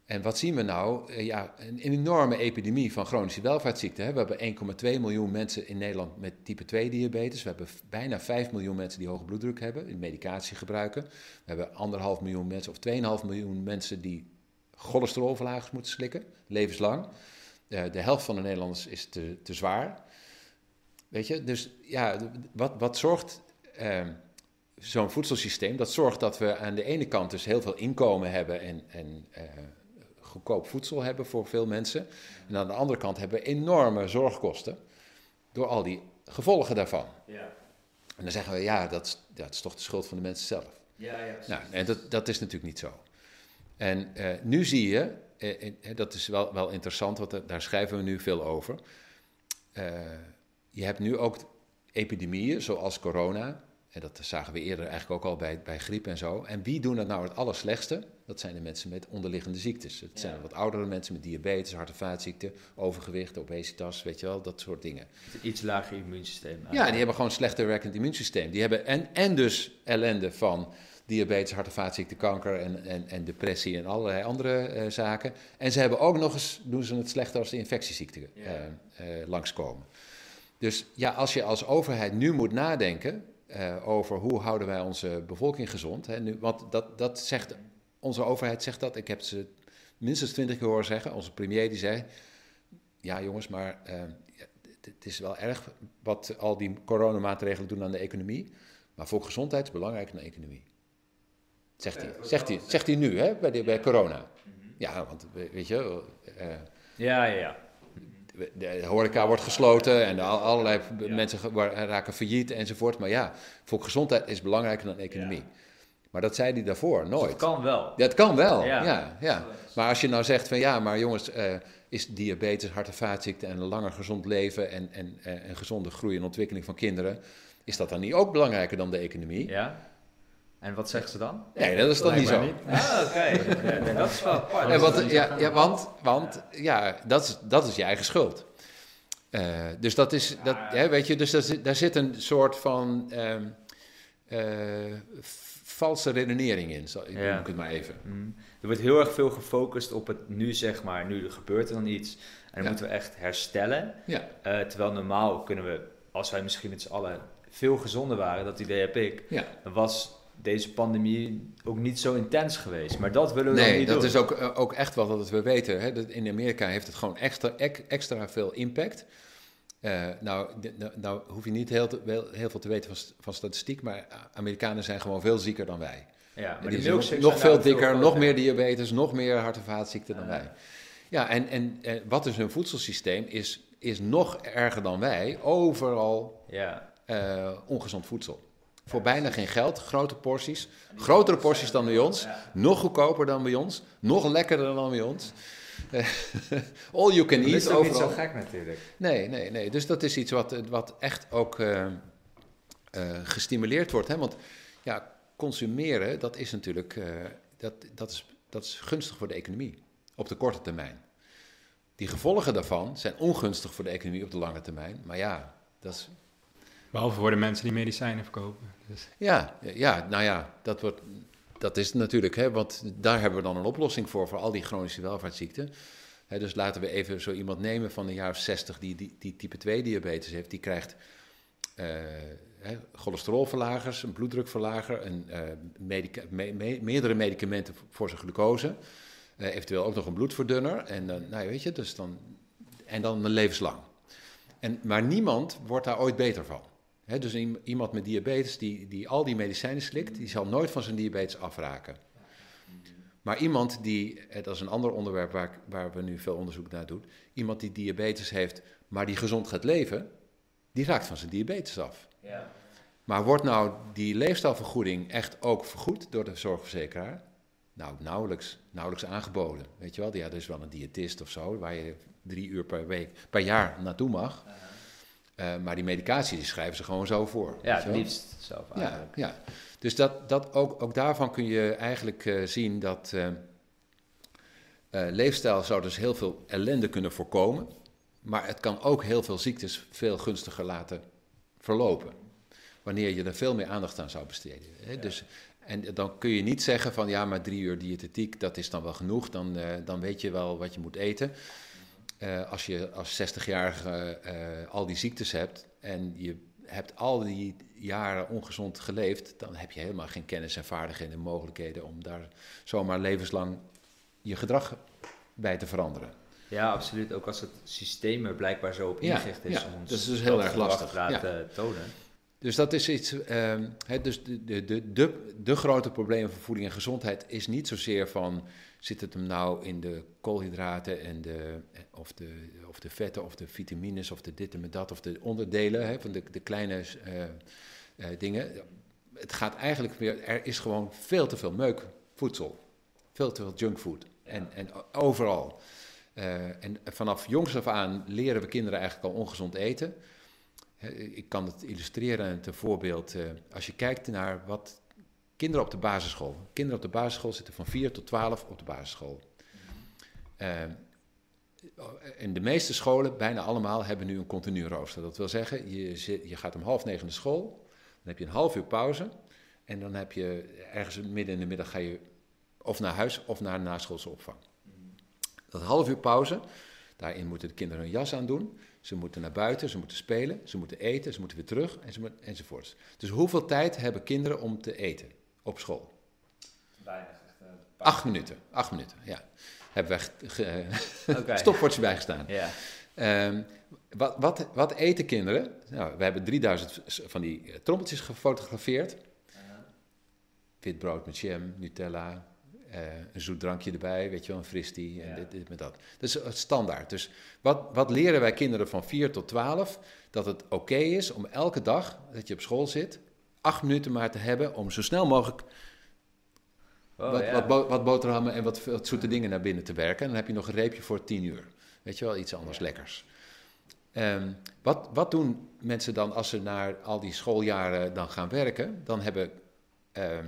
En wat zien we nou? Eh, ja, een, enorme epidemie van chronische welvaartsziekten. We hebben 1,2 miljoen mensen in Nederland met type 2 diabetes. We hebben bijna 5 miljoen mensen die hoge bloeddruk hebben, die medicatie gebruiken. We hebben anderhalf miljoen mensen of 2,5 miljoen mensen die cholesterolverlagers moeten slikken, levenslang. Uh, de helft van de Nederlanders is te, te zwaar. Weet je, dus ja, wat, wat zorgt uh, zo'n voedselsysteem? Dat zorgt dat we aan de ene kant dus heel veel inkomen hebben en, en uh, goedkoop voedsel hebben voor veel mensen. En aan de andere kant hebben we enorme zorgkosten door al die gevolgen daarvan. Ja. En dan zeggen we, ja, dat is, dat is toch de schuld van de mensen zelf. Ja, ja. Nou, en dat, dat is natuurlijk niet zo. En uh, nu zie je, uh, dat is wel, wel interessant, want daar schrijven we nu veel over. Uh, je hebt nu ook epidemieën zoals corona, en dat zagen we eerder eigenlijk ook al bij, bij griep en zo. En wie doen dat nou het allerslechtste? Dat zijn de mensen met onderliggende ziektes. Het zijn wat oudere mensen met diabetes, hart- en vaatziekten, overgewicht, obesitas, weet je wel, dat soort dingen. Iets lager immuunsysteem. Ja, die hebben gewoon een slechter werkend immuunsysteem. Die hebben en, en dus ellende van diabetes, hart- en vaatziekten, kanker en, en, en depressie en allerlei andere uh, zaken. En ze hebben ook nog eens, doen ze het slechter als de infectieziekten uh, uh, langskomen. Dus ja, als je als overheid nu moet nadenken uh, over hoe houden wij onze bevolking gezond. Hè, nu, want dat, dat zegt, onze overheid zegt dat. Ik heb ze minstens twintig keer horen zeggen. Onze premier die zei, ja jongens, maar uh, het is wel erg wat al die coronamaatregelen doen aan de economie. Maar volksgezondheid is belangrijker dan de economie. Zegt hij, zegt hij, zegt hij nu hè, bij, de, bij corona. Ja, want weet je... Uh, ja, ja, ja de horeca wordt gesloten en allerlei mensen raken failliet enzovoort. Maar ja, volksgezondheid is belangrijker dan economie. Maar dat zei hij daarvoor nooit. dat kan wel. Dat kan wel, ja. ja, Maar als je nou zegt van ja, maar jongens, uh, is diabetes, hart- en vaatziekte en een langer gezond leven en, en, en gezonde groei en ontwikkeling van kinderen, is dat dan niet ook belangrijker dan de economie? Ja. En wat zeggen ze dan? Nee, dat is dan niet zo. Niet. Ah, oké. Okay. Dat is wel apart. En wat, ja, ja, want want ja, dat, is, dat is je eigen schuld. Uh, dus dat is, dat, hè, weet je, dus daar zit, daar zit een soort van uh, uh, valse redenering in, zo, ja. noem ik het maar even. Mm. Er wordt heel erg veel gefocust op het nu, zeg maar, nu gebeurt er dan iets en dan ja. moeten we echt herstellen. Ja. terwijl normaal kunnen we, als wij misschien met z'n allen veel gezonder waren, dat idee heb ik, ja. dan was deze pandemie ook niet zo intens geweest. Maar dat willen we nee, niet dat doen. is ook, uh, ook echt wat dat we weten. Hè? Dat in Amerika heeft het gewoon extra, extra veel impact. Uh, nou, nou, hoef je niet heel, te, heel, veel te weten van, van, statistiek, maar Amerikanen zijn gewoon veel zieker dan wij. Ja, maar die, nog, nog veel dikker, nog meer diabetes, nog meer hart- en vaatziekten dan wij. Ja, en, en, en wat is hun voedselsysteem is, is nog erger dan wij. Overal ja. uh, ongezond voedsel. Voor bijna geen geld, grote porties. Grotere porties dan bij ons. Nog goedkoper dan bij ons. Nog lekkerder dan bij ons. All you can eat. Dat is ook niet zo gek natuurlijk. Nee, nee, nee. Dus dat is iets wat, wat echt ook uh, uh, gestimuleerd wordt. Hè? Want ja, consumeren, dat is natuurlijk uh, dat, dat is, dat is gunstig voor de economie. Op de korte termijn. Die gevolgen daarvan zijn ongunstig voor de economie op de lange termijn. Maar ja, dat is Behalve voor de mensen die medicijnen verkopen. Dus. Ja, ja, nou ja, dat, wordt, dat is natuurlijk, hè, want daar hebben we dan een oplossing voor, voor al die chronische welvaartsziekten. Dus laten we even zo iemand nemen van een jaar of 60 die, die, die type 2 diabetes heeft. Die krijgt hè, cholesterolverlagers, een bloeddrukverlager, een, me meerdere medicamenten voor zijn glucose. Uh, eventueel ook nog een bloedverdunner. En nou weet je, dus dan, en dan levenslang. En, maar niemand wordt daar ooit beter van. He, dus iemand met diabetes die, die al die medicijnen slikt, die zal nooit van zijn diabetes afraken. Maar iemand die, dat is een ander onderwerp waar, waar we nu veel onderzoek naar doen, iemand die diabetes heeft, maar die gezond gaat leven, die raakt van zijn diabetes af. Ja. Maar wordt nou die leefstijlvergoeding echt ook vergoed door de zorgverzekeraar? Nou, nauwelijks, nauwelijks aangeboden. Weet je wel, ja, er is wel een diëtist of zo, waar je drie uur per week, per jaar naartoe mag. Uh, maar die medicatie die schrijven ze gewoon zo voor. Ja, het liefst zelf eigenlijk. Ja, ja. dus dat, dat ook, ook daarvan kun je eigenlijk uh, zien dat uh, leefstijl zou dus heel veel ellende kunnen voorkomen. Maar het kan ook heel veel ziektes veel gunstiger laten verlopen. Wanneer je er veel meer aandacht aan zou besteden. Hè? Ja. Dus En dan kun je niet zeggen van ja, maar drie uur diëtetiek, dat is dan wel genoeg. Dan, eh, dan weet je wel wat je moet eten. Eh, als je als 60-jarige eh, al die ziektes hebt en je hebt al die jaren ongezond geleefd, dan heb je helemaal geen kennis en vaardigheden en mogelijkheden om daar zomaar levenslang je gedrag bij te veranderen. Ja, absoluut. Ook als het systeem er blijkbaar zo op Ja, ingericht is. ja, om ons dat is dus heel erg lastig. te laten tonen. Dus dat is iets. ehm, dus de, de, de, de, de grote problemen van voeding en gezondheid is niet zozeer van. Zit het hem nou in de koolhydraten en de, of, de, of de vetten of de vitamines of de dit en dat of de onderdelen hè, van de, de kleine eh, eh, dingen. Het gaat eigenlijk weer. Er is gewoon veel te veel meukvoedsel. Veel te veel junkfood. En, en overal. Eh, en vanaf jongs af aan leren we kinderen eigenlijk al ongezond eten. Ik kan het illustreren met een voorbeeld. Als je kijkt naar wat kinderen op de basisschool. Kinderen op de basisschool zitten van 4 tot 12 op de basisschool. En de meeste scholen, bijna allemaal, hebben nu een continu rooster. Dat wil zeggen, je, je gaat om half negen naar school. Dan heb je een half uur pauze. En dan heb je ergens midden in de middag ga je of naar huis of naar naschoolse opvang. Dat half uur pauze, daarin moeten de kinderen hun jas aandoen. Ze moeten naar buiten, ze moeten spelen, ze moeten eten, ze moeten weer terug enzovoorts. Dus hoeveel tijd hebben kinderen om te eten op school? Weinig. Acht minuten, acht minuten, ja. Hebben wij Oké. stopwatch bijgestaan. Ja. Ehm, wat, wat, wat eten kinderen? Nou, we hebben 3000 van die eh, trommeltjes gefotografeerd. Wit brood met jam, Nutella, eh, een zoet drankje erbij, weet je wel, een fristie en Ja. dit, dit met dat. Dat is het standaard. Dus wat, wat leren wij kinderen van 4 tot 12? Dat het oké is om elke dag dat je op school zit, acht minuten maar te hebben om zo snel mogelijk Oh, wat, ja. wat, bo- wat boterhammen en wat, wat zoete dingen naar binnen te werken. En dan heb je nog een reepje voor tien uur. Weet je wel, iets anders lekkers. Ehm, wat, wat doen mensen dan als ze naar al die schooljaren dan gaan werken? Dan hebben ehm,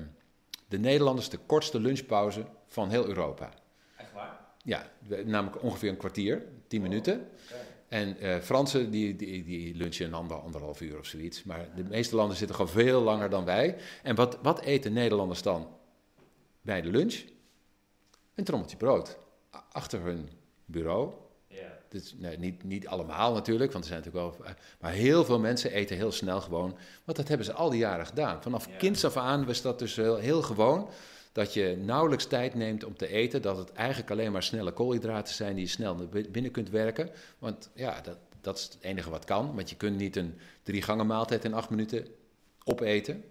de Nederlanders de kortste lunchpauze van heel Europa. Echt waar? Ja, namelijk ongeveer een kwartier, tien minuten. En eh, Fransen die, die, die lunchen een ander, anderhalf uur of zoiets. Maar de meeste landen zitten gewoon veel langer dan wij. En wat, wat eten Nederlanders dan bij de lunch? Een trommeltje brood. Achter hun bureau. Ja. Dus, nee, niet, niet allemaal natuurlijk, want er zijn natuurlijk wel... Maar heel veel mensen eten heel snel gewoon. Want dat hebben ze al die jaren gedaan. Vanaf Ja. kinds af aan was dat dus heel, heel gewoon... dat je nauwelijks tijd neemt om te eten... dat het eigenlijk alleen maar snelle koolhydraten zijn... die je snel naar bi- binnen kunt werken. Want ja, dat, dat is het enige wat kan. Want je kunt niet een drie gangen maaltijd in acht minuten opeten...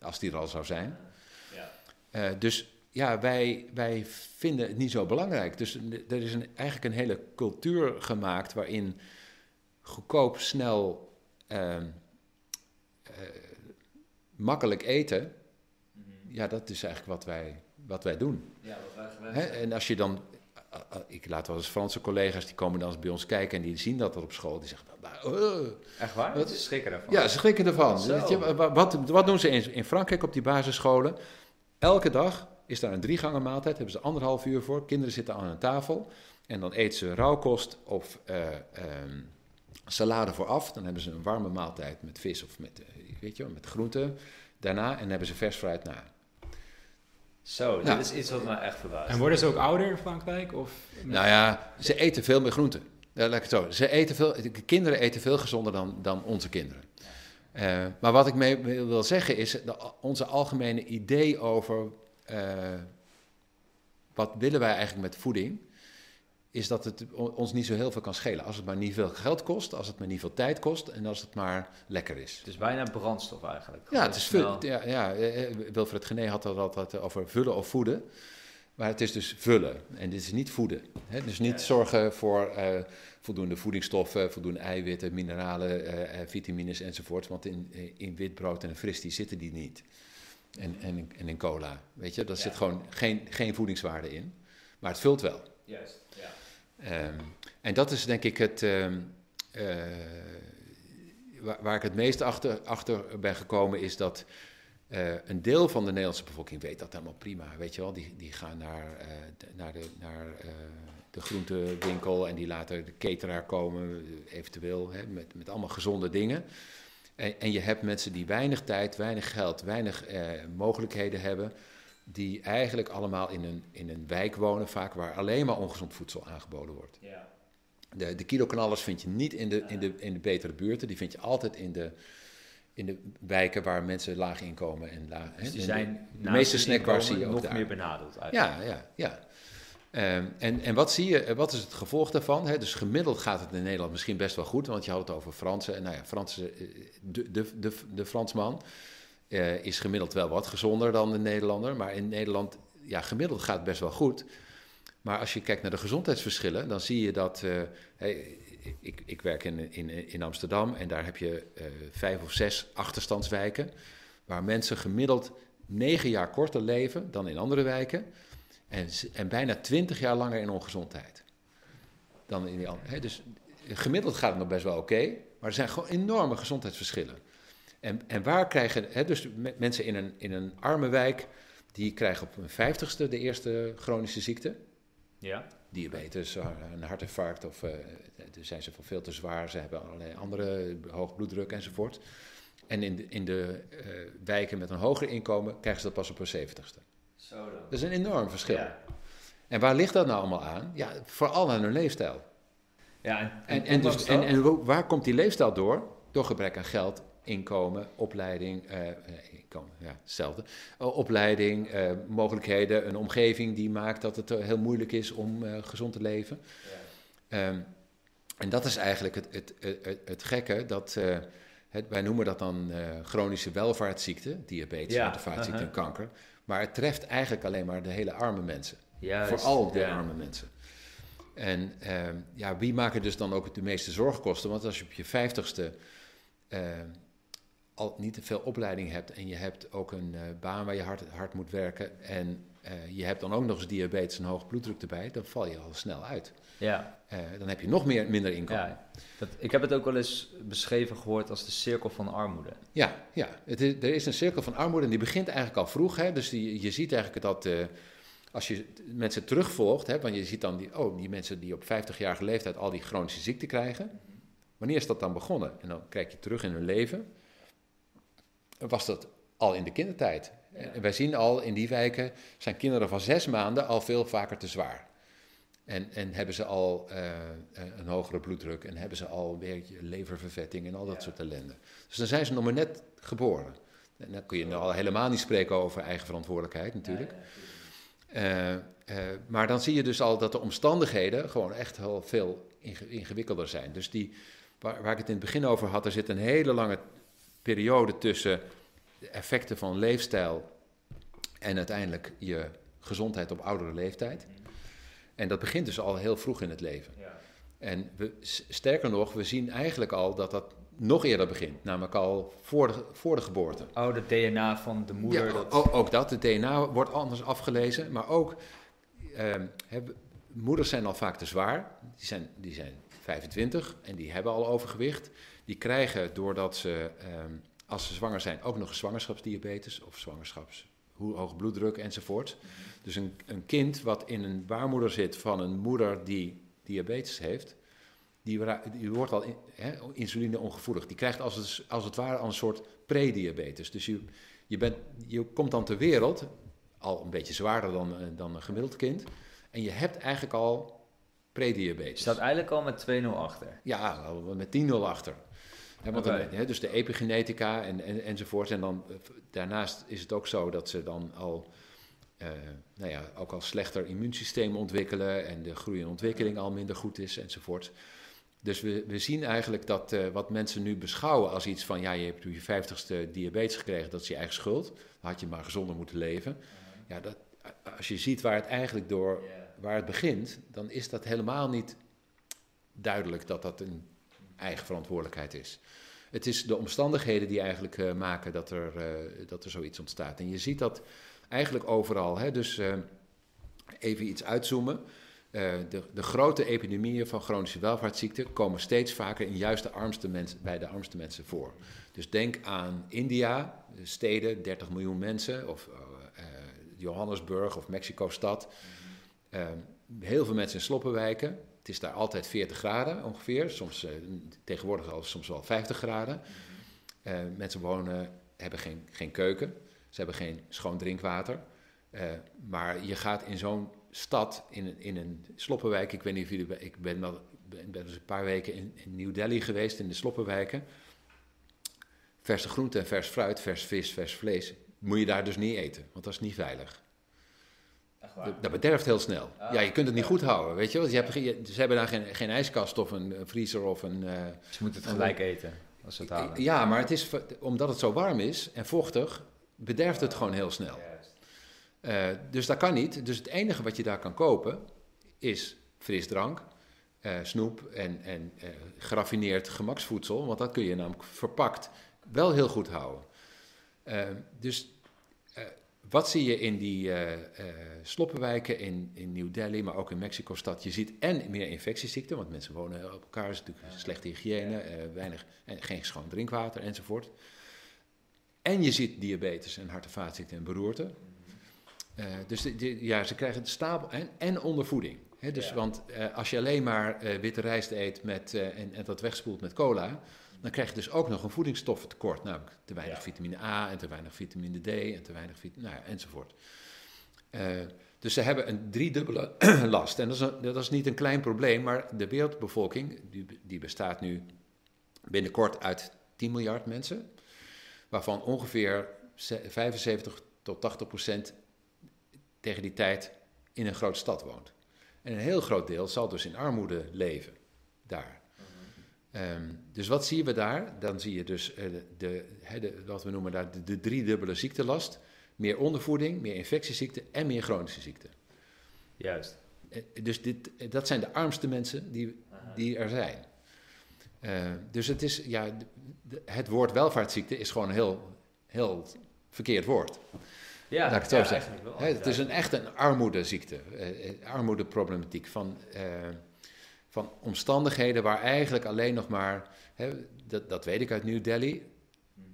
als die er al zou zijn. Ja. Eh, dus ja, wij, wij vinden het niet zo belangrijk. Dus er is een, eigenlijk een hele cultuur gemaakt waarin goedkoop, snel, ehm, eh, makkelijk eten, ja, dat is eigenlijk wat wij, wat wij doen. Ja, wat wij. En als je dan, eh, eh, ik laat wel eens Franse collega's, die komen dan eens bij ons kijken en die zien dat er op school. Die zeggen, "Maar, eh, Echt waar? Wat? Ze schrikken daarvan. ja, ze schrikken ervan. Je, wa- wat, wat doen ze in, in Frankrijk op die basisscholen? Elke dag is daar een drie gangen maaltijd, hebben ze anderhalf uur voor. Kinderen zitten aan een tafel en dan eten ze rauwkost of eh, ehm, salade vooraf. Dan hebben ze een warme maaltijd met vis of met, weet je, met groenten. Daarna en dan hebben ze vers fruit na. Zo, Ja. dit is iets wat me echt verbaast. En worden ze ook ouder in Frankrijk? Of... Nou ja, ze eten veel meer groenten. Ja, laat ik het zo. Ze eten veel, de kinderen eten veel gezonder dan, dan onze kinderen. Eh, maar wat ik mee wil wil zeggen is, de, onze algemene idee over eh, wat willen wij eigenlijk met voeding, is dat het ons niet zo heel veel kan schelen. Als het maar niet veel geld kost, als het maar niet veel tijd kost en als het maar lekker is. Het is bijna brandstof eigenlijk. Ja, het is snel. vul, ja, ja, eh, Wilfred Gené had het altijd over vullen of voeden. Maar het is dus vullen en dit is niet voeden. Hè? Dus niet zorgen voor eh, voldoende voedingsstoffen, voldoende eiwitten, mineralen, eh, eh, vitamines enzovoort. Want in, eh, in wit brood en een fristie zitten die niet. En, en, in- en in cola, weet je, daar Ja. zit gewoon geen, geen voedingswaarde in. Maar het vult wel. Juist, ja. Ehm, en dat is denk ik het, ehm, eh, waar, ik het meest achter, achter ben gekomen, is dat eh, een deel van de Nederlandse bevolking weet dat helemaal prima. Weet je wel, die, die gaan naar, eh, naar, de, naar de groentewinkel en die laten de cateraar komen, eventueel, hè, met, met allemaal gezonde dingen. En, en je hebt mensen die weinig tijd, weinig geld, weinig mogelijkheden hebben. Die eigenlijk allemaal in een, in een wijk wonen, vaak waar alleen maar ongezond voedsel aangeboden wordt. Ja. De, de kiloknallers vind je niet in de, in, de, in de betere buurten. Die vind je altijd in de, in de wijken waar mensen laag inkomen. En laag, Dus die zijn de, meeste snackbars zie je ook nog daar. meer benadeeld eigenlijk. Ja, ja, ja. Ehm, en, en wat zie je, wat is het gevolg daarvan? Dus gemiddeld gaat het in Nederland misschien best wel goed, want je houdt het over Fransen. En nou ja, Fransen, eh, de, de, de, de Fransman eh, is gemiddeld wel wat gezonder dan de Nederlander. Maar in Nederland, ja, gemiddeld gaat het best wel goed. Maar als je kijkt naar de gezondheidsverschillen, dan zie je dat. eh, ik, ik werk in, in, in Amsterdam en daar heb je eh, vijf of zes achterstandswijken. Waar mensen gemiddeld negen jaar korter leven dan in andere wijken. En, en bijna twintig jaar langer in ongezondheid. Dan in die Dus gemiddeld gaat het nog best wel oké. maar er zijn gewoon enorme gezondheidsverschillen. En, en waar krijgen. Hè, dus me- mensen in een, in een arme wijk. die krijgen op hun vijftigste de eerste chronische ziekte Ja. diabetes, eh, een hartinfarct of uh, zijn ze veel te zwaar, ze hebben allerlei andere hoog bloeddruk enzovoort. En in de, in de wijken met een hoger inkomen krijgen ze dat pas op hun zeventigste. Zo dan. Dat is een enorm verschil. Ja. En waar ligt dat nou allemaal aan? Ja, vooral aan hun leefstijl. Ja, en, En, en, dus, en, en wo- waar komt die leefstijl door? Door gebrek aan geld, inkomen, opleiding, eh, eh, inkomen, ja, hetzelfde. Eh, opleiding, eh, mogelijkheden, een omgeving die maakt dat het heel moeilijk is om eh, gezond te leven. Ehm, en dat is eigenlijk het, het, het, het, gekke, dat, het, wij noemen dat dan chronische welvaartsziekte, diabetes, Ja, en uh-huh. kanker. Maar het treft eigenlijk alleen maar de hele arme mensen. Juist, Vooral de ja. arme mensen. En ehm, ja, wie maken dus dan ook de meeste zorgkosten? Want als je op je vijftigste ehm, al niet te veel opleiding hebt en je hebt ook een eh, baan waar je hard, hard moet werken en eh, je hebt dan ook nog eens diabetes en hoog bloeddruk erbij, dan val je al snel uit. Ja, Eh, dan heb je nog meer, minder inkomen. Ja, ja. Dat, ik heb het ook wel eens beschreven gehoord als de cirkel van armoede. ja, Het is, er is een cirkel van armoede en die begint eigenlijk al vroeg. Hè? Dus die, je ziet eigenlijk dat als je mensen terugvolgt, hè, want je ziet dan die, oh, die mensen die op 50-jarige leeftijd al die chronische ziekte krijgen. Wanneer is dat dan begonnen? En dan kijk je terug in hun leven. Was dat al in de kindertijd? En wij zien al in die wijken zijn kinderen van zes maanden al veel vaker te zwaar. En, en hebben ze al eh, eh, een hogere bloeddruk en hebben ze al een beetje leververvetting en al dat soort ellende. Dus dan zijn ze nog maar net geboren. En dan kun je al helemaal niet spreken over eigen verantwoordelijkheid natuurlijk. Eh, maar dan zie je dus al dat de omstandigheden gewoon echt heel veel inge- ingewikkelder zijn. Dus die, waar, waar ik het in het begin over had, er zit een hele lange periode tussen de effecten van leefstijl en uiteindelijk je gezondheid op oudere leeftijd. En dat begint dus al heel vroeg in het leven. Ja. En we, sterker nog, we zien eigenlijk al dat dat nog eerder begint, namelijk al voor de, voor de geboorte. Oh, de DNA van de moeder. Ja, dat... ook, ook dat, de DNA wordt anders afgelezen, maar ook ehm, hebben, moeders zijn al vaak te zwaar, die zijn, die zijn 25 en die hebben al overgewicht. Die krijgen doordat ze, ehm, als ze zwanger zijn, ook nog zwangerschapsdiabetes of zwangerschaps, hoe- hoge bloeddruk enzovoort. Dus een, een kind wat in een baarmoeder zit van een moeder die diabetes heeft, die, die wordt al in, insuline ongevoelig. Die krijgt als het, als het ware al een soort prediabetes. Dus je, je, bent, je komt dan ter wereld, al een beetje zwaarder dan, eh, dan een gemiddeld kind. En je hebt eigenlijk al Je prediabetes. staat eigenlijk al met 2-0 achter. Ja, met 10-0 achter. Want dan, dus de epigenetica en, en, enzovoort. En dan, eh, daarnaast is het ook zo dat ze dan al, eh, nou ja, ook al slechter immuunsysteem ontwikkelen en de groei en ontwikkeling al minder goed is enzovoort. Dus we, we zien eigenlijk dat eh, wat mensen nu beschouwen als iets van, ja, je hebt je vijftigste diabetes gekregen, dat is je eigen schuld. Dan had je maar gezonder moeten leven. Ja, dat, als je ziet waar het eigenlijk door, waar het begint, dan is dat helemaal niet duidelijk dat dat een eigen verantwoordelijkheid is. Het is de omstandigheden die eigenlijk eh, maken dat er, eh, dat er zoiets ontstaat. En je ziet dat eigenlijk overal. Hè? Dus eh, even iets uitzoomen. De, de grote epidemieën van chronische welvaartsziekten komen steeds vaker in juist de armste mensen, bij de armste mensen voor. Dus denk aan India, de steden, 30 miljoen mensen, of Johannesburg of Mexico-stad. Heel veel mensen in sloppenwijken. Het is daar altijd 40 graden ongeveer, soms, eh, tegenwoordig al soms wel 50 graden. Eh, mensen wonen, hebben geen, geen keuken, ze hebben geen schoon drinkwater. Eh, maar je gaat in zo'n stad, in een, in een sloppenwijk, ik weet niet of jullie, ik ben wel ben, ben dus een paar weken in, in New Delhi geweest, in de sloppenwijken. Verse groenten, vers fruit, vers vis, vers vlees, moet je daar dus niet eten, want dat is niet veilig. Dat, dat bederft heel snel. Ah, ja, je kunt het niet ja. goed houden, weet je wel. Je hebt, ze hebben daar geen, geen ijskast of een, vriezer of een... eh, Ze moeten het gelijk eten als ze het halen. ja, maar het is, omdat het zo warm is en vochtig, bederft het gewoon heel snel. Eh, dus dat kan niet. Dus het enige wat je daar kan kopen is frisdrank, eh, snoep en, en eh, geraffineerd gemaksvoedsel. Want dat kun je namelijk verpakt wel heel goed houden. Dus eh, wat zie je in die eh, sloppenwijken in, in New Delhi, maar ook in Mexico-stad? Je ziet en meer infectieziekten, want mensen wonen op elkaar, is natuurlijk slechte hygiëne, eh, weinig, en geen schoon drinkwater enzovoort. En je ziet diabetes en hart- en vaatziekten en beroerte. Dus de- de- ja, ze krijgen het stapel en, en ondervoeding. Hè, dus, Ja. Want als je alleen maar witte rijst eet met, en, en dat wegspoelt met cola, dan krijg je dus ook nog een voedingsstoffentekort. Namelijk te weinig Ja. vitamine A en te weinig vitamine D en te weinig vitamine, nou ja, enzovoort. Eh, dus ze hebben een driedubbele last. En dat is, een- dat is niet een klein probleem, maar de wereldbevolking, die, die bestaat nu binnenkort uit 10 miljard mensen, waarvan ongeveer ze- 75 tot 80 procent tegen die tijd in een grote stad woont. En een heel groot deel zal dus in armoede leven daar. Ehm, dus wat zien we daar? Dan zie je dus eh, de, de, wat we noemen daar de, de driedubbele ziektelast. Meer ondervoeding, meer infectieziekten en meer chronische ziekten. Juist. Eh, Dus dit, eh, dat zijn de armste mensen die, die er zijn. Eh, dus het is, ja, het woord welvaartsziekte is gewoon een heel, heel verkeerd woord. Ja, Laat ik het zo ja, zeggen. wel, het is een echt een armoedeziekte, armoedeproblematiek van, van omstandigheden waar eigenlijk alleen nog maar, hè, dat, dat weet ik uit New Delhi,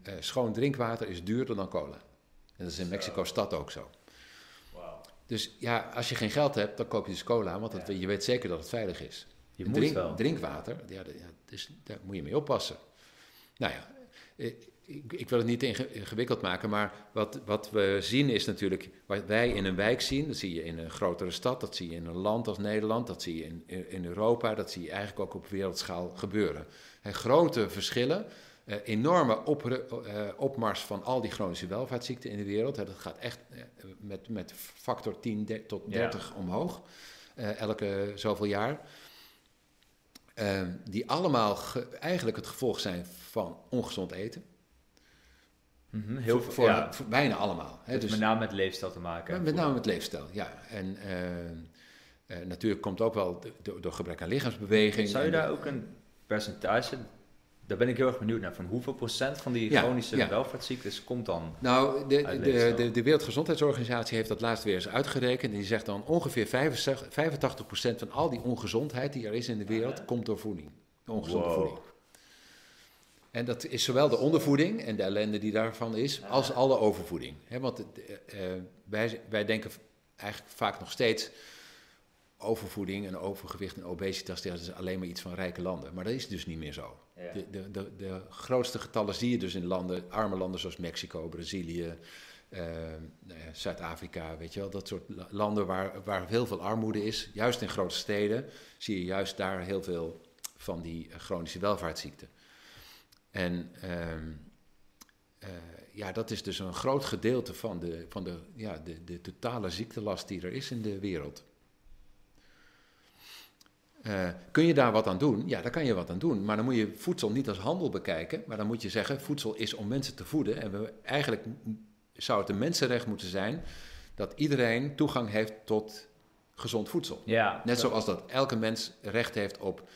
eh, schoon drinkwater is duurder dan cola. En dat is in. Mexico-stad ook zo. Wauw. Dus ja, als je geen geld hebt, dan koop je dus cola, want dat, Ja. je weet zeker dat het veilig is. Je moet Drink- wel. Drinkwater, ja, dat- ja, dus, daar moet je mee oppassen. Nou ja, eh, ik, ik wil het niet inge- ingewikkeld maken, maar wat, wat we zien is natuurlijk, wat wij in een wijk zien, dat zie je in een grotere stad, dat zie je in een land als Nederland, dat zie je in, in Europa, dat zie je eigenlijk ook op wereldschaal gebeuren. Hè, grote verschillen, eh, enorme eh, opmars van al die chronische welvaartsziekten in de wereld. Dat gaat echt eh, met, met factor 10 de- tot Ja. 30 omhoog, eh, elke zoveel jaar. Ehm, die allemaal ge- eigenlijk het gevolg zijn van ongezond eten. Mhm, Heel voor, veel. voor, ja. voor bijna allemaal. Hè? Dus, met name met leefstijl te maken. met name met leefstijl, ja. En eh, eh, natuurlijk komt ook wel door, door gebrek aan lichaamsbeweging. Zou je daar ook een percentage, daar ben ik heel erg benieuwd naar, van hoeveel procent van die Ja, chronische ja. welvaartsziektes komt dan? Nou, de, de, de, de Wereldgezondheidsorganisatie heeft dat laatst weer eens uitgerekend. En die zegt dan ongeveer 65, 85% van al die ongezondheid die er is in de wereld, komt door voeding. Ongezonde Wow. voeding. En dat is zowel de ondervoeding en de ellende die daarvan is, als alle overvoeding. Want eh, eh, wij, wij denken eigenlijk vaak nog steeds overvoeding en overgewicht en obesitas, dat is alleen maar iets van rijke landen. Maar dat is dus niet meer zo. De, de, de, de grootste getallen zie je dus in landen, arme landen zoals Mexico, Brazilië, eh, Zuid-Afrika, weet je wel. Dat soort la- landen waar, waar heel veel armoede is. Juist in grote steden zie je juist daar heel veel van die chronische welvaartsziekten. En ehm, eh, ja, dat is dus een groot gedeelte van, de, van de, ja, de, de totale ziektelast die er is in de wereld. Eh, kun je daar wat aan doen? Ja, daar kan je wat aan doen. Maar dan moet je voedsel niet als handel bekijken. Maar dan moet je zeggen, voedsel is om mensen te voeden. En we, eigenlijk zou het een mensenrecht moeten zijn dat iedereen toegang heeft tot gezond voedsel. Ja, Net zoals dat elke mens recht heeft op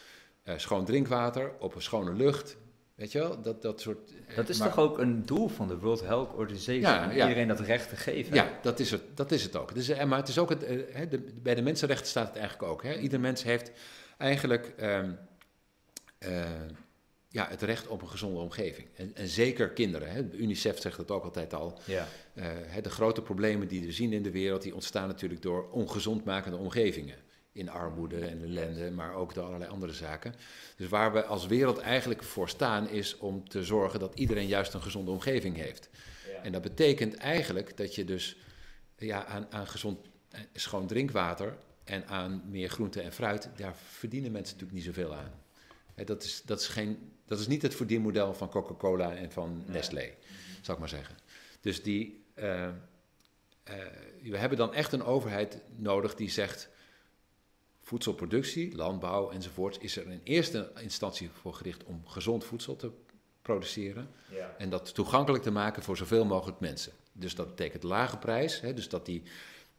eh, schoon drinkwater, op een schone lucht. Weet je wel? Dat, dat soort... eh, dat is maar- toch ook een doel van de World Health Organization, Ja, om ja. iedereen dat recht te geven? Ja, dat is het, dat is het ook. Dus, eh, maar het is ook het, eh, hè, de, bij de mensenrechten staat het eigenlijk ook. Hè? Ieder mens heeft eigenlijk ehm, eh, ja, het recht op een gezonde omgeving. En, en zeker kinderen. Hè? UNICEF zegt het ook altijd al. Ja. Hè, de grote problemen die we zien in de wereld, die ontstaan natuurlijk door ongezond makende omgevingen. In armoede en ellende, maar ook door allerlei andere zaken. Dus waar we als wereld eigenlijk voor staan, is om te zorgen dat iedereen juist een gezonde omgeving heeft. En dat betekent eigenlijk dat je dus ja, aan, aan gezond eh, schoon drinkwater en aan meer groente en fruit, daar verdienen mensen natuurlijk niet zoveel aan. Dat, is, dat, is geen, dat is niet het verdienmodel van Coca-Cola en van Nestlé, zou ik maar zeggen. Dus die, eh, eh, we hebben dan echt een overheid nodig die zegt voedselproductie, landbouw enzovoort, is er in eerste instantie voor gericht om gezond voedsel te produceren Ja. en dat toegankelijk te maken voor zoveel mogelijk mensen. Dus dat betekent lage prijs, hè, dus dat die,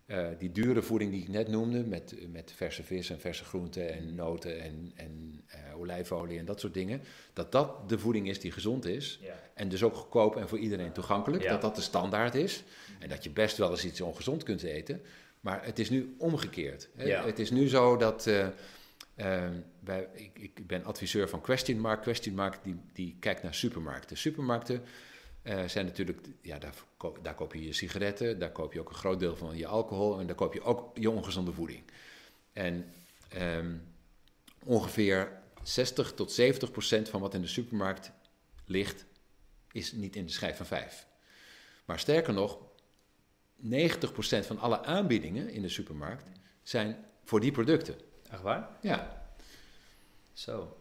eh, die dure voeding die ik net noemde, met, met verse vis en verse groenten en noten en, en eh, olijfolie en dat soort dingen, dat dat de voeding is die gezond is. Ja. En dus ook goedkoop en voor iedereen toegankelijk, Ja. dat dat de standaard is. En dat je best wel eens iets ongezond kunt eten. Maar het is nu omgekeerd. hè. Ja. Het is nu zo dat. eh, eh, wij, ik, ik ben adviseur van Question Mark. Question Mark die, die kijkt naar supermarkten. Supermarkten eh, zijn natuurlijk. Ja, daar, ko- daar koop je je sigaretten, daar koop je ook een groot deel van je alcohol. En daar koop je ook je ongezonde voeding. En ehm, ongeveer 60 tot 70 procent van wat in de supermarkt ligt, is niet in de schijf van vijf. Maar sterker nog, 90 procent van alle aanbiedingen in de supermarkt zijn voor die producten. Echt waar? Ja, Zo.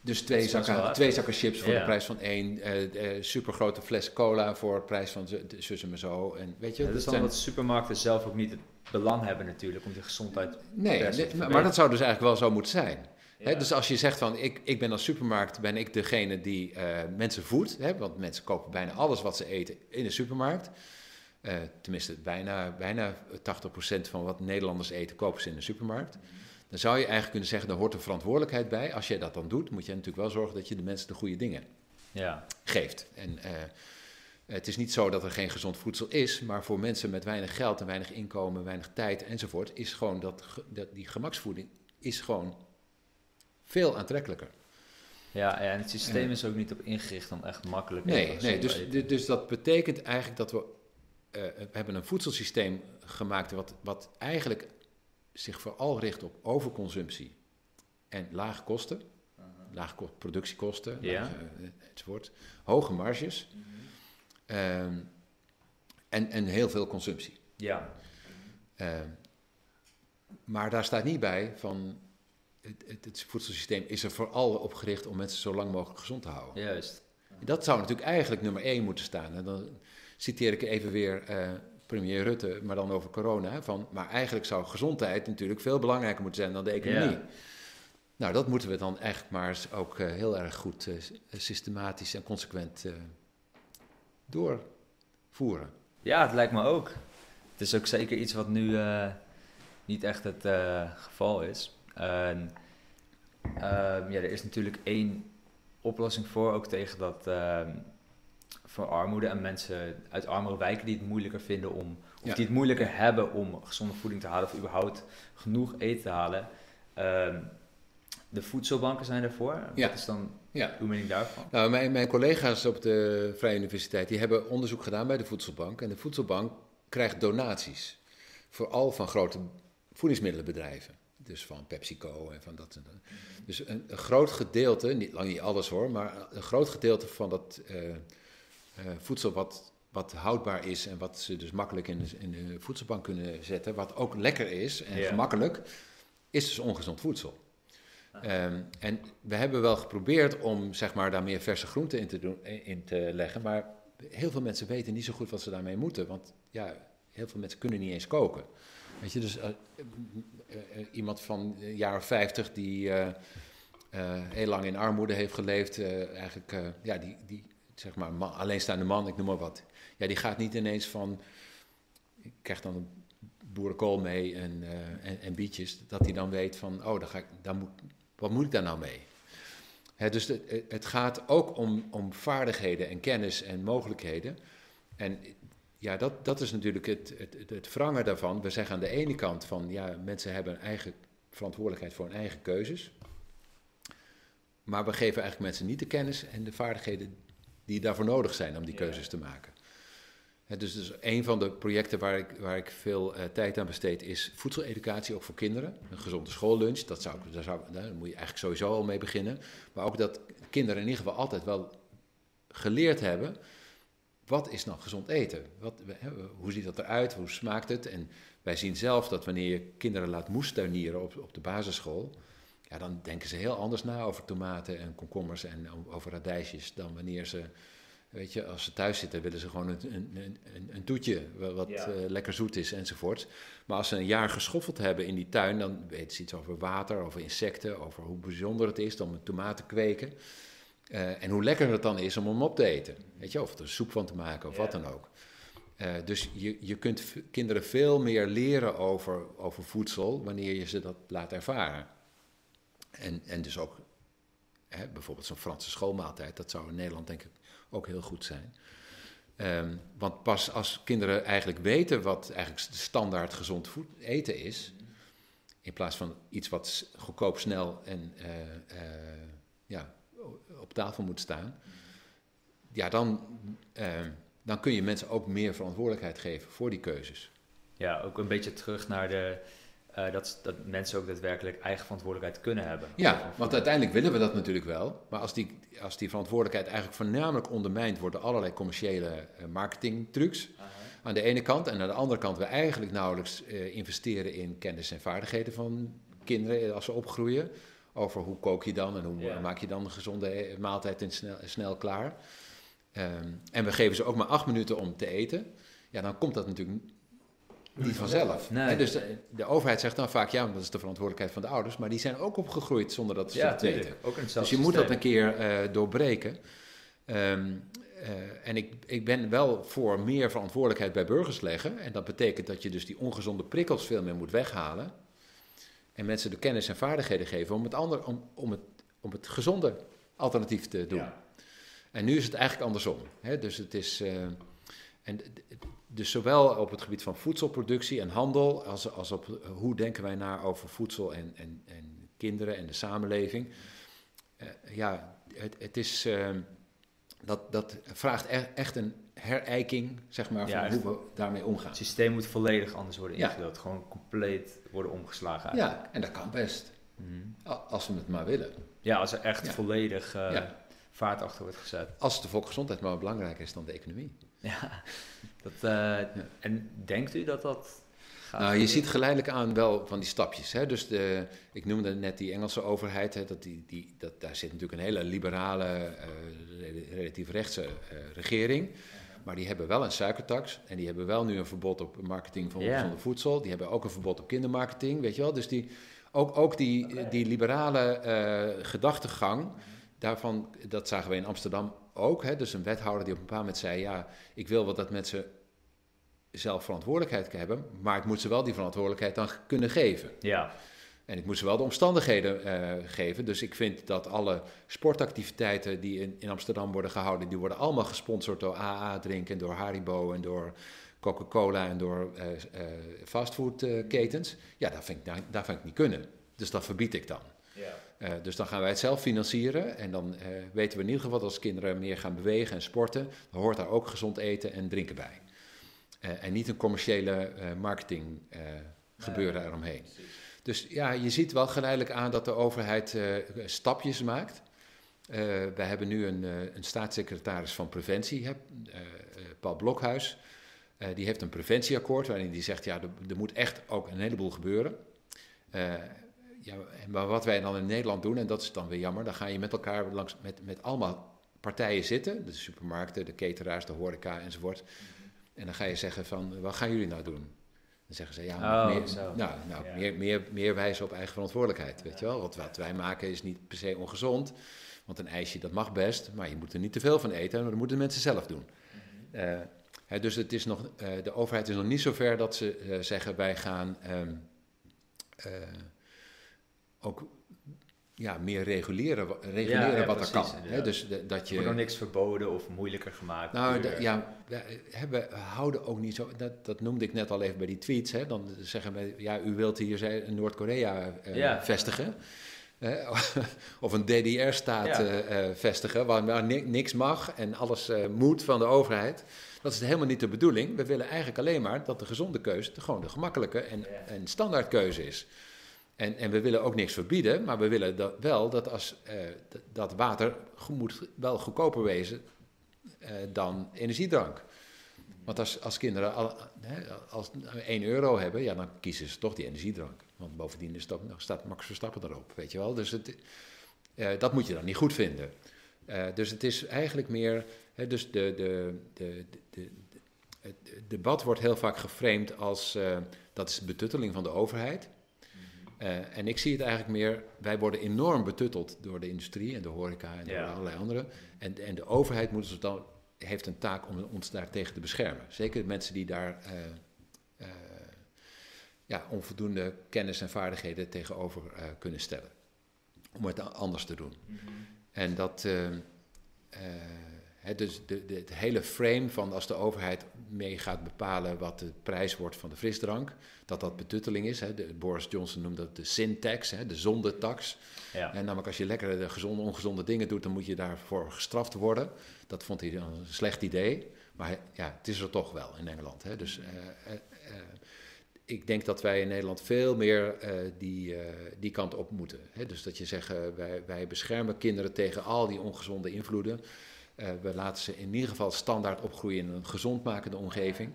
dus twee zakken, twee zakken chips voor Ja. de prijs van één, eh eh supergrote fles cola voor de prijs van z- de- zus en zo. En weet je, Ja, dat is dan zijn- dat supermarkten zelf ook niet het belang hebben natuurlijk om die gezondheid... Nee, maar, dat zou dus eigenlijk wel zo moeten zijn. Dus als je zegt van ik, ik ben als supermarkt, ben ik degene die eh, mensen voedt. Hè, want mensen kopen bijna alles wat ze eten in de supermarkt. Eh, tenminste, bijna, bijna 80% van wat Nederlanders eten, kopen ze in de supermarkt. Dan zou je eigenlijk kunnen zeggen, daar hoort een verantwoordelijkheid bij. Als jij dat dan doet, moet je natuurlijk wel zorgen dat je de mensen de goede dingen Ja. geeft. En eh, het is niet zo dat er geen gezond voedsel is, maar voor mensen met weinig geld en weinig inkomen, weinig tijd enzovoort, is gewoon dat, die gemaksvoeding is gewoon veel aantrekkelijker. Ja, en het systeem is ook niet op ingericht om echt makkelijk... Nee, nee dus, eten. dus dat betekent eigenlijk dat we, eh, we hebben een voedselsysteem gemaakt wat, wat eigenlijk zich vooral richt op overconsumptie en lage kosten, lage ko- productiekosten, Ja. lage, eh, enzovoort, hoge marges ehm, en, en heel veel consumptie. Ja. Ehm, maar daar staat niet bij van het, het, het voedselsysteem is er vooral op gericht om mensen zo lang mogelijk gezond te houden. Juist. Dat zou natuurlijk eigenlijk nummer één moeten staan. En dan citeer ik even weer eh, premier Rutte, maar dan over corona. Van, maar eigenlijk zou gezondheid natuurlijk veel belangrijker moeten zijn dan de economie. Ja. Nou, dat moeten we dan eigenlijk maar eens ook eh, heel erg goed eh, systematisch en consequent doorvoeren. Ja, het lijkt me ook. Het is ook zeker iets wat nu niet echt het geval is. Ehm, ja, er is natuurlijk één oplossing voor, ook tegen dat ehm, voor armoede en mensen uit armere wijken die het moeilijker vinden om, of Ja. die het moeilijker hebben om gezonde voeding te halen of überhaupt genoeg eten te halen. Ehm, de voedselbanken zijn daarvoor. Ja. Wat is dan Ja. uw mening daarvan? Nou, mijn, mijn collega's op de Vrije Universiteit die hebben onderzoek gedaan bij de Voedselbank. En de Voedselbank krijgt donaties. Vooral van grote voedingsmiddelenbedrijven. Dus van PepsiCo en van dat. en dat. Dus een, een groot gedeelte, niet, lang niet alles hoor, maar een groot gedeelte van dat eh, voedsel wat, wat houdbaar is en wat ze dus makkelijk in de, in de voedselbank kunnen zetten, wat ook lekker is en Ja. gemakkelijk, is dus ongezond voedsel. Ehm, en we hebben wel geprobeerd om zeg maar, daar meer verse groenten in te, doen, in te leggen, maar heel veel mensen weten niet zo goed wat ze daarmee moeten, want ja, heel veel mensen kunnen niet eens koken. Weet je, dus eh, eh, eh, iemand van een jaar of 50 die eh, eh, heel lang in armoede heeft geleefd, eh, eigenlijk, eh, ja, die, die zeg maar, man, alleenstaande man, ik noem maar wat, ja, die gaat niet ineens van, ik krijg dan een boerenkool mee en, eh, en, bietjes, dat hij dan weet van, oh, dan ga ik, dan moet, wat moet ik daar nou mee? Dus het, gaat ook om, om vaardigheden en kennis en mogelijkheden. En ja, dat, dat is natuurlijk het, het, het, het wrangen daarvan. We zeggen aan de ene kant van, ja, mensen hebben een eigen verantwoordelijkheid voor hun eigen keuzes. Maar we geven eigenlijk mensen niet de kennis en de vaardigheden die daarvoor nodig zijn om die keuzes te maken. Dus, dus een van de projecten waar ik, waar ik veel eh, tijd aan besteed is voedseleducatie, ook voor kinderen. Een gezonde schoollunch, dat zou, daar, zou, daar moet je eigenlijk sowieso al mee beginnen. Maar ook dat kinderen in ieder geval altijd wel geleerd hebben, wat is nou gezond eten? Wat, hoe ziet dat eruit? Hoe smaakt het? En wij zien zelf dat wanneer je kinderen laat moestuinieren op, op de basisschool, ja, dan denken ze heel anders na over tomaten en komkommers en over radijsjes dan wanneer ze, weet je, als ze thuis zitten willen ze gewoon een, een, een, een toetje wat Ja. eh, lekker zoet is enzovoort. Maar als ze een jaar geschoffeld hebben in die tuin, dan weten ze iets over water, over insecten, over hoe bijzonder het is om een tomaat te kweken. Eh, en hoe lekker het dan is om hem op te eten. Weet je, of er soep van te maken of wat dan ook. Eh, dus je, je kunt kinderen veel meer leren over, over voedsel wanneer je ze dat laat ervaren. En, en dus ook hè, bijvoorbeeld zo'n Franse schoolmaaltijd, dat zou in Nederland denk ik ook heel goed zijn. Ehm, want pas als kinderen eigenlijk weten wat eigenlijk de standaard gezond voed eten is, in plaats van iets wat goedkoop, snel en eh, eh, ja, op tafel moet staan, ja, dan, ehm, dan kun je mensen ook meer verantwoordelijkheid geven voor die keuzes. Ja, ook een beetje terug naar de, eh, dat, dat mensen ook daadwerkelijk eigen verantwoordelijkheid kunnen hebben. Ja, want uiteindelijk willen we dat natuurlijk wel. Maar als die, als die verantwoordelijkheid eigenlijk voornamelijk ondermijnd wordt door allerlei commerciële eh, marketingtrucs. Aan de ene kant. En aan de andere kant we eigenlijk nauwelijks eh, investeren in kennis en vaardigheden van kinderen als ze opgroeien. Over hoe kook je dan en hoe maak je dan een gezonde maaltijd en snel, snel klaar. Ehm, en we geven ze ook maar acht minuten om te eten. Ja, dan komt dat natuurlijk niet vanzelf. Nee. Hè, dus de, de overheid zegt dan vaak, ja, dat is de verantwoordelijkheid van de ouders. Maar die zijn ook opgegroeid zonder dat ze Ja, het weten. tuurlijk. Ook in Dus je moet dat een keer eh, doorbreken. Ehm, eh, en ik, ik ben wel voor meer verantwoordelijkheid bij burgers leggen. En dat betekent dat je dus die ongezonde prikkels veel meer moet weghalen. En mensen de kennis en vaardigheden geven om het, ander, om, om het, om het gezonde alternatief te doen. Ja. En nu is het eigenlijk andersom. Hè? Dus het is. eh, en dus zowel op het gebied van voedselproductie en handel, als, als op eh, hoe denken wij na over voedsel en, en, en kinderen en de samenleving. Eh, ja, het, het is. eh, dat, dat vraagt e- echt een herijking, zeg maar, van Ja, echt. hoe we daarmee omgaan. Het systeem moet volledig anders worden Ja. ingedeeld. Gewoon compleet worden omgeslagen eigenlijk. Ja, en dat kan best. Mhm. Als we het maar willen. Ja, als er echt Ja. volledig eh, vaart achter wordt gezet. Als de volksgezondheid maar belangrijker is dan de economie. Ja. Dat, eh, En denkt u dat dat gaat? Nou, je ziet geleidelijk aan wel van die stapjes. Hè? Dus de, ik noemde net die Engelse overheid. Hè? Dat die, die, dat, daar zit natuurlijk een hele liberale, eh, re- relatief rechtse eh, regering. Maar die hebben wel een suikertax. En die hebben wel nu een verbod op marketing van voedsel. Die hebben ook een verbod op kindermarketing, weet je wel. Dus die, ook, ook die, die liberale gedachtegang, daarvan, dat zagen we in Amsterdam ook. Hè? Dus een wethouder die op een bepaald moment zei... ja, ik wil wel dat mensen zelf verantwoordelijkheid hebben... maar ik moet ze wel die verantwoordelijkheid dan kunnen geven. Ja, En ik moet ze wel de omstandigheden eh, geven. Dus ik vind dat alle sportactiviteiten die in, in Amsterdam worden gehouden... die worden allemaal gesponsord door AA Drink en door Haribo en door Coca-Cola en door eh eh fastfoodketens. ja, dat vind, ik, daar, daar vind ik niet kunnen. Dus dat verbied ik dan. ja. Eh, dus dan gaan wij het zelf financieren. En dan eh, weten we in ieder geval dat als kinderen meer gaan bewegen en sporten, dan hoort daar ook gezond eten en drinken bij. Eh, en niet een commerciële marketing gebeuren eromheen. Dus ja, je ziet wel geleidelijk aan dat de overheid stapjes maakt. Wij hebben nu een, een staatssecretaris van preventie, hè, Paul Blokhuis. Die heeft een preventieakkoord waarin die zegt, ja, er, er moet echt ook een heleboel gebeuren. Eh, ja, maar wat wij dan in Nederland doen, en dat is dan weer jammer, dan ga je met elkaar langs, met, met allemaal partijen zitten, de supermarkten, de cateraars, de horeca enzovoort. En dan ga je zeggen van, wat gaan jullie nou doen? Dan zeggen ze, ja, Oh, meer, zo. nou, nou, Ja. meer, meer, meer wijzen op eigen verantwoordelijkheid, weet je wel. Want wat wij maken is niet per se ongezond, want een ijsje dat mag best, maar je moet er niet te veel van eten, dat moeten mensen zelf doen. Eh, hè, dus het is nog, eh, de overheid is nog niet zover dat ze eh, zeggen, wij gaan ehm, eh, ook ja, meer reguleren, reguleren ja, wat precies, er kan. Hè? Dus de- dat Er je... wordt nog niks verboden of moeilijker gemaakt. Nou, de- ja, we, houden ook niet zo. Dat, dat noemde ik net al even bij die tweets. Hè, dan zeggen we, ja, u wilt hier Noord-Korea eh, Ja. vestigen. of een DDR-staat eh, eh, vestigen, waar, waar ni- niks mag en alles eh, moet van de overheid. Dat is helemaal niet de bedoeling. We willen eigenlijk alleen maar dat de gezonde keuze de, gewoon de gemakkelijke en, en standaardkeuze is. En, en we willen ook niks verbieden, maar we willen dat wel dat als eh, dat water moet wel goedkoper wezen eh, dan energiedrank. Want als, als kinderen hè, als 1 euro hebben, ja, dan kiezen ze toch die energiedrank. Want bovendien is dat, staat Max Verstappen erop, weet je wel. Dus het, eh, dat moet je dan niet goed vinden. Eh, dus het is eigenlijk meer, hè, dus de, de, de, de, de- het debat wordt heel vaak geframed als, dat is betutteling van de overheid. Eh, en ik zie het eigenlijk meer, wij worden enorm betutteld door de industrie en de horeca en door allerlei anderen. En, en de overheid moet ons dan, heeft een taak om ons daartegen te beschermen. Zeker de mensen die daar eh, eh, ja, onvoldoende kennis en vaardigheden tegenover kunnen stellen. Om het anders te doen. En dat, dus de, de, het hele frame van als de overheid mee gaat bepalen wat de prijs wordt van de frisdrank, dat dat betutteling is. De, Boris Johnson noemt dat de sin-tax, de zondetax. Ja. En namelijk als je lekker de gezonde, ongezonde dingen doet, dan moet je daarvoor gestraft worden. Dat vond hij een slecht idee. Maar ja, het is er toch wel in Engeland. Dus eh, eh, eh, ik denk dat wij in Nederland veel meer die, die kant op moeten. Dus dat je zegt, wij, wij beschermen kinderen tegen al die ongezonde invloeden. Eh, we laten ze in ieder geval standaard opgroeien in een gezondmakende omgeving.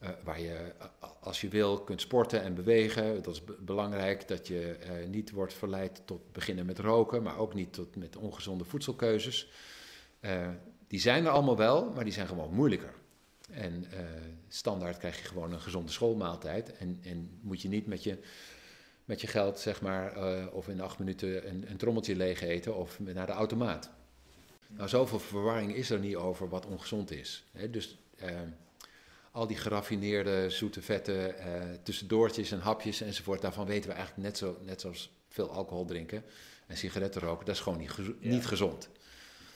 Eh, waar je, eh, als je wil, kunt sporten en bewegen. Dat is be- belangrijk dat je niet wordt verleid tot beginnen met roken, maar ook niet tot, met ongezonde voedselkeuzes. Die zijn er allemaal wel, maar die zijn gewoon moeilijker. En standaard krijg je gewoon een gezonde schoolmaaltijd. En, en moet je niet met je, met je geld, zeg maar, of in acht minuten een, een trommeltje leeg eten of naar de automaat. Nou, zoveel verwarring is er niet over wat ongezond is. Hè? Dus eh, al die geraffineerde zoete vetten, eh, tussendoortjes en hapjes enzovoort, daarvan weten we eigenlijk net, zo, net zoals veel alcohol drinken en sigaretten roken, dat is gewoon niet, gezo- Ja. niet gezond.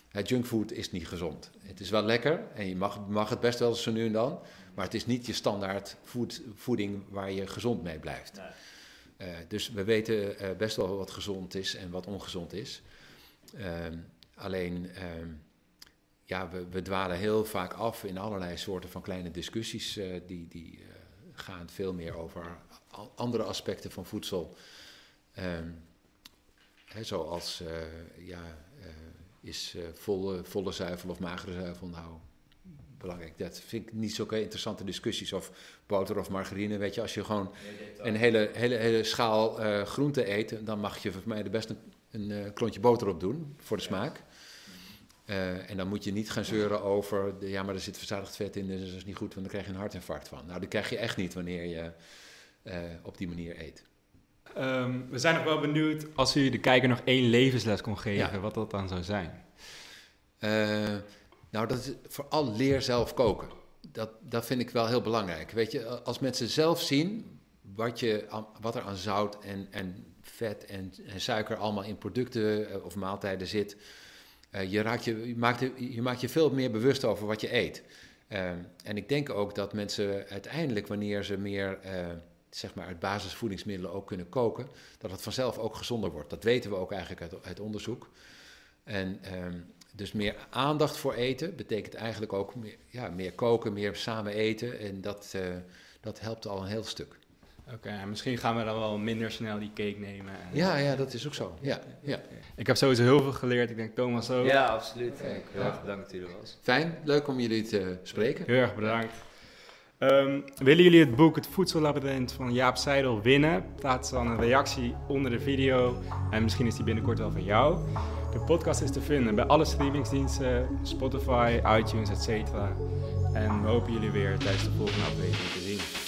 Hè, junkfood is niet gezond. Het is wel lekker en je mag, mag het best wel zo nu en dan, maar het is niet je standaard voed, voeding waar je gezond mee blijft. Nee. Eh, dus we weten eh, best wel wat gezond is en wat ongezond is. Ehm, alleen, ehm, ja, we, we dwalen heel vaak af in allerlei soorten van kleine discussies. eh, die die eh, gaan veel meer over andere aspecten van voedsel. Ehm, hè, zoals, eh, ja, is volle, volle zuivel of magere zuivel nou belangrijk? Dat vind ik niet zulke interessante discussies. Of boter of margarine, weet je. Als je gewoon een hele, hele, hele schaal groente eet, dan mag je voor mij er best een, een klontje boter op doen, voor de smaak. Eh, en dan moet je niet gaan zeuren over, de, ja, maar er zit verzadigd vet in, dus dat is niet goed, want dan krijg je een hartinfarct van. Nou, die krijg je echt niet wanneer je eh, op die manier eet. Ehm, we zijn nog wel benieuwd als u de kijker nog één levensles kon geven, Ja. wat dat dan zou zijn. Eh, nou, dat is vooral leer zelf koken. Dat, dat vind ik wel heel belangrijk. Weet je, als mensen zelf zien wat, je, wat er aan zout en, en vet en, en suiker allemaal in producten of maaltijden zit, eh, je, raakt je, maakt, je, maakt je veel meer bewust over wat je eet. Eh, en ik denk ook dat mensen uiteindelijk, wanneer ze meer eh, zeg maar uit basisvoedingsmiddelen ook kunnen koken, dat het vanzelf ook gezonder wordt. Dat weten we ook eigenlijk uit, onderzoek. En ehm, dus meer aandacht voor eten betekent eigenlijk ook meer, ja, meer koken, meer samen eten. En dat, dat helpt al een heel stuk. Oké, en misschien gaan we dan wel minder snel die cake nemen. En- Ja, ja, dat is ook zo. Ja, ja. Ik heb sowieso heel veel geleerd. Ik denk Thomas ook. Ja, absoluut. Heel ja. erg bedankt dat er was. Fijn, leuk om jullie te spreken. Heel erg bedankt. Ehm, willen jullie het boek Het Voedsellabyrinth van Jaap Seidel winnen? Plaats dan een reactie onder de video en misschien is die binnenkort wel van jou. De podcast is te vinden bij alle streamingsdiensten, Spotify, iTunes, etc. En we hopen jullie weer tijdens de volgende aflevering te zien.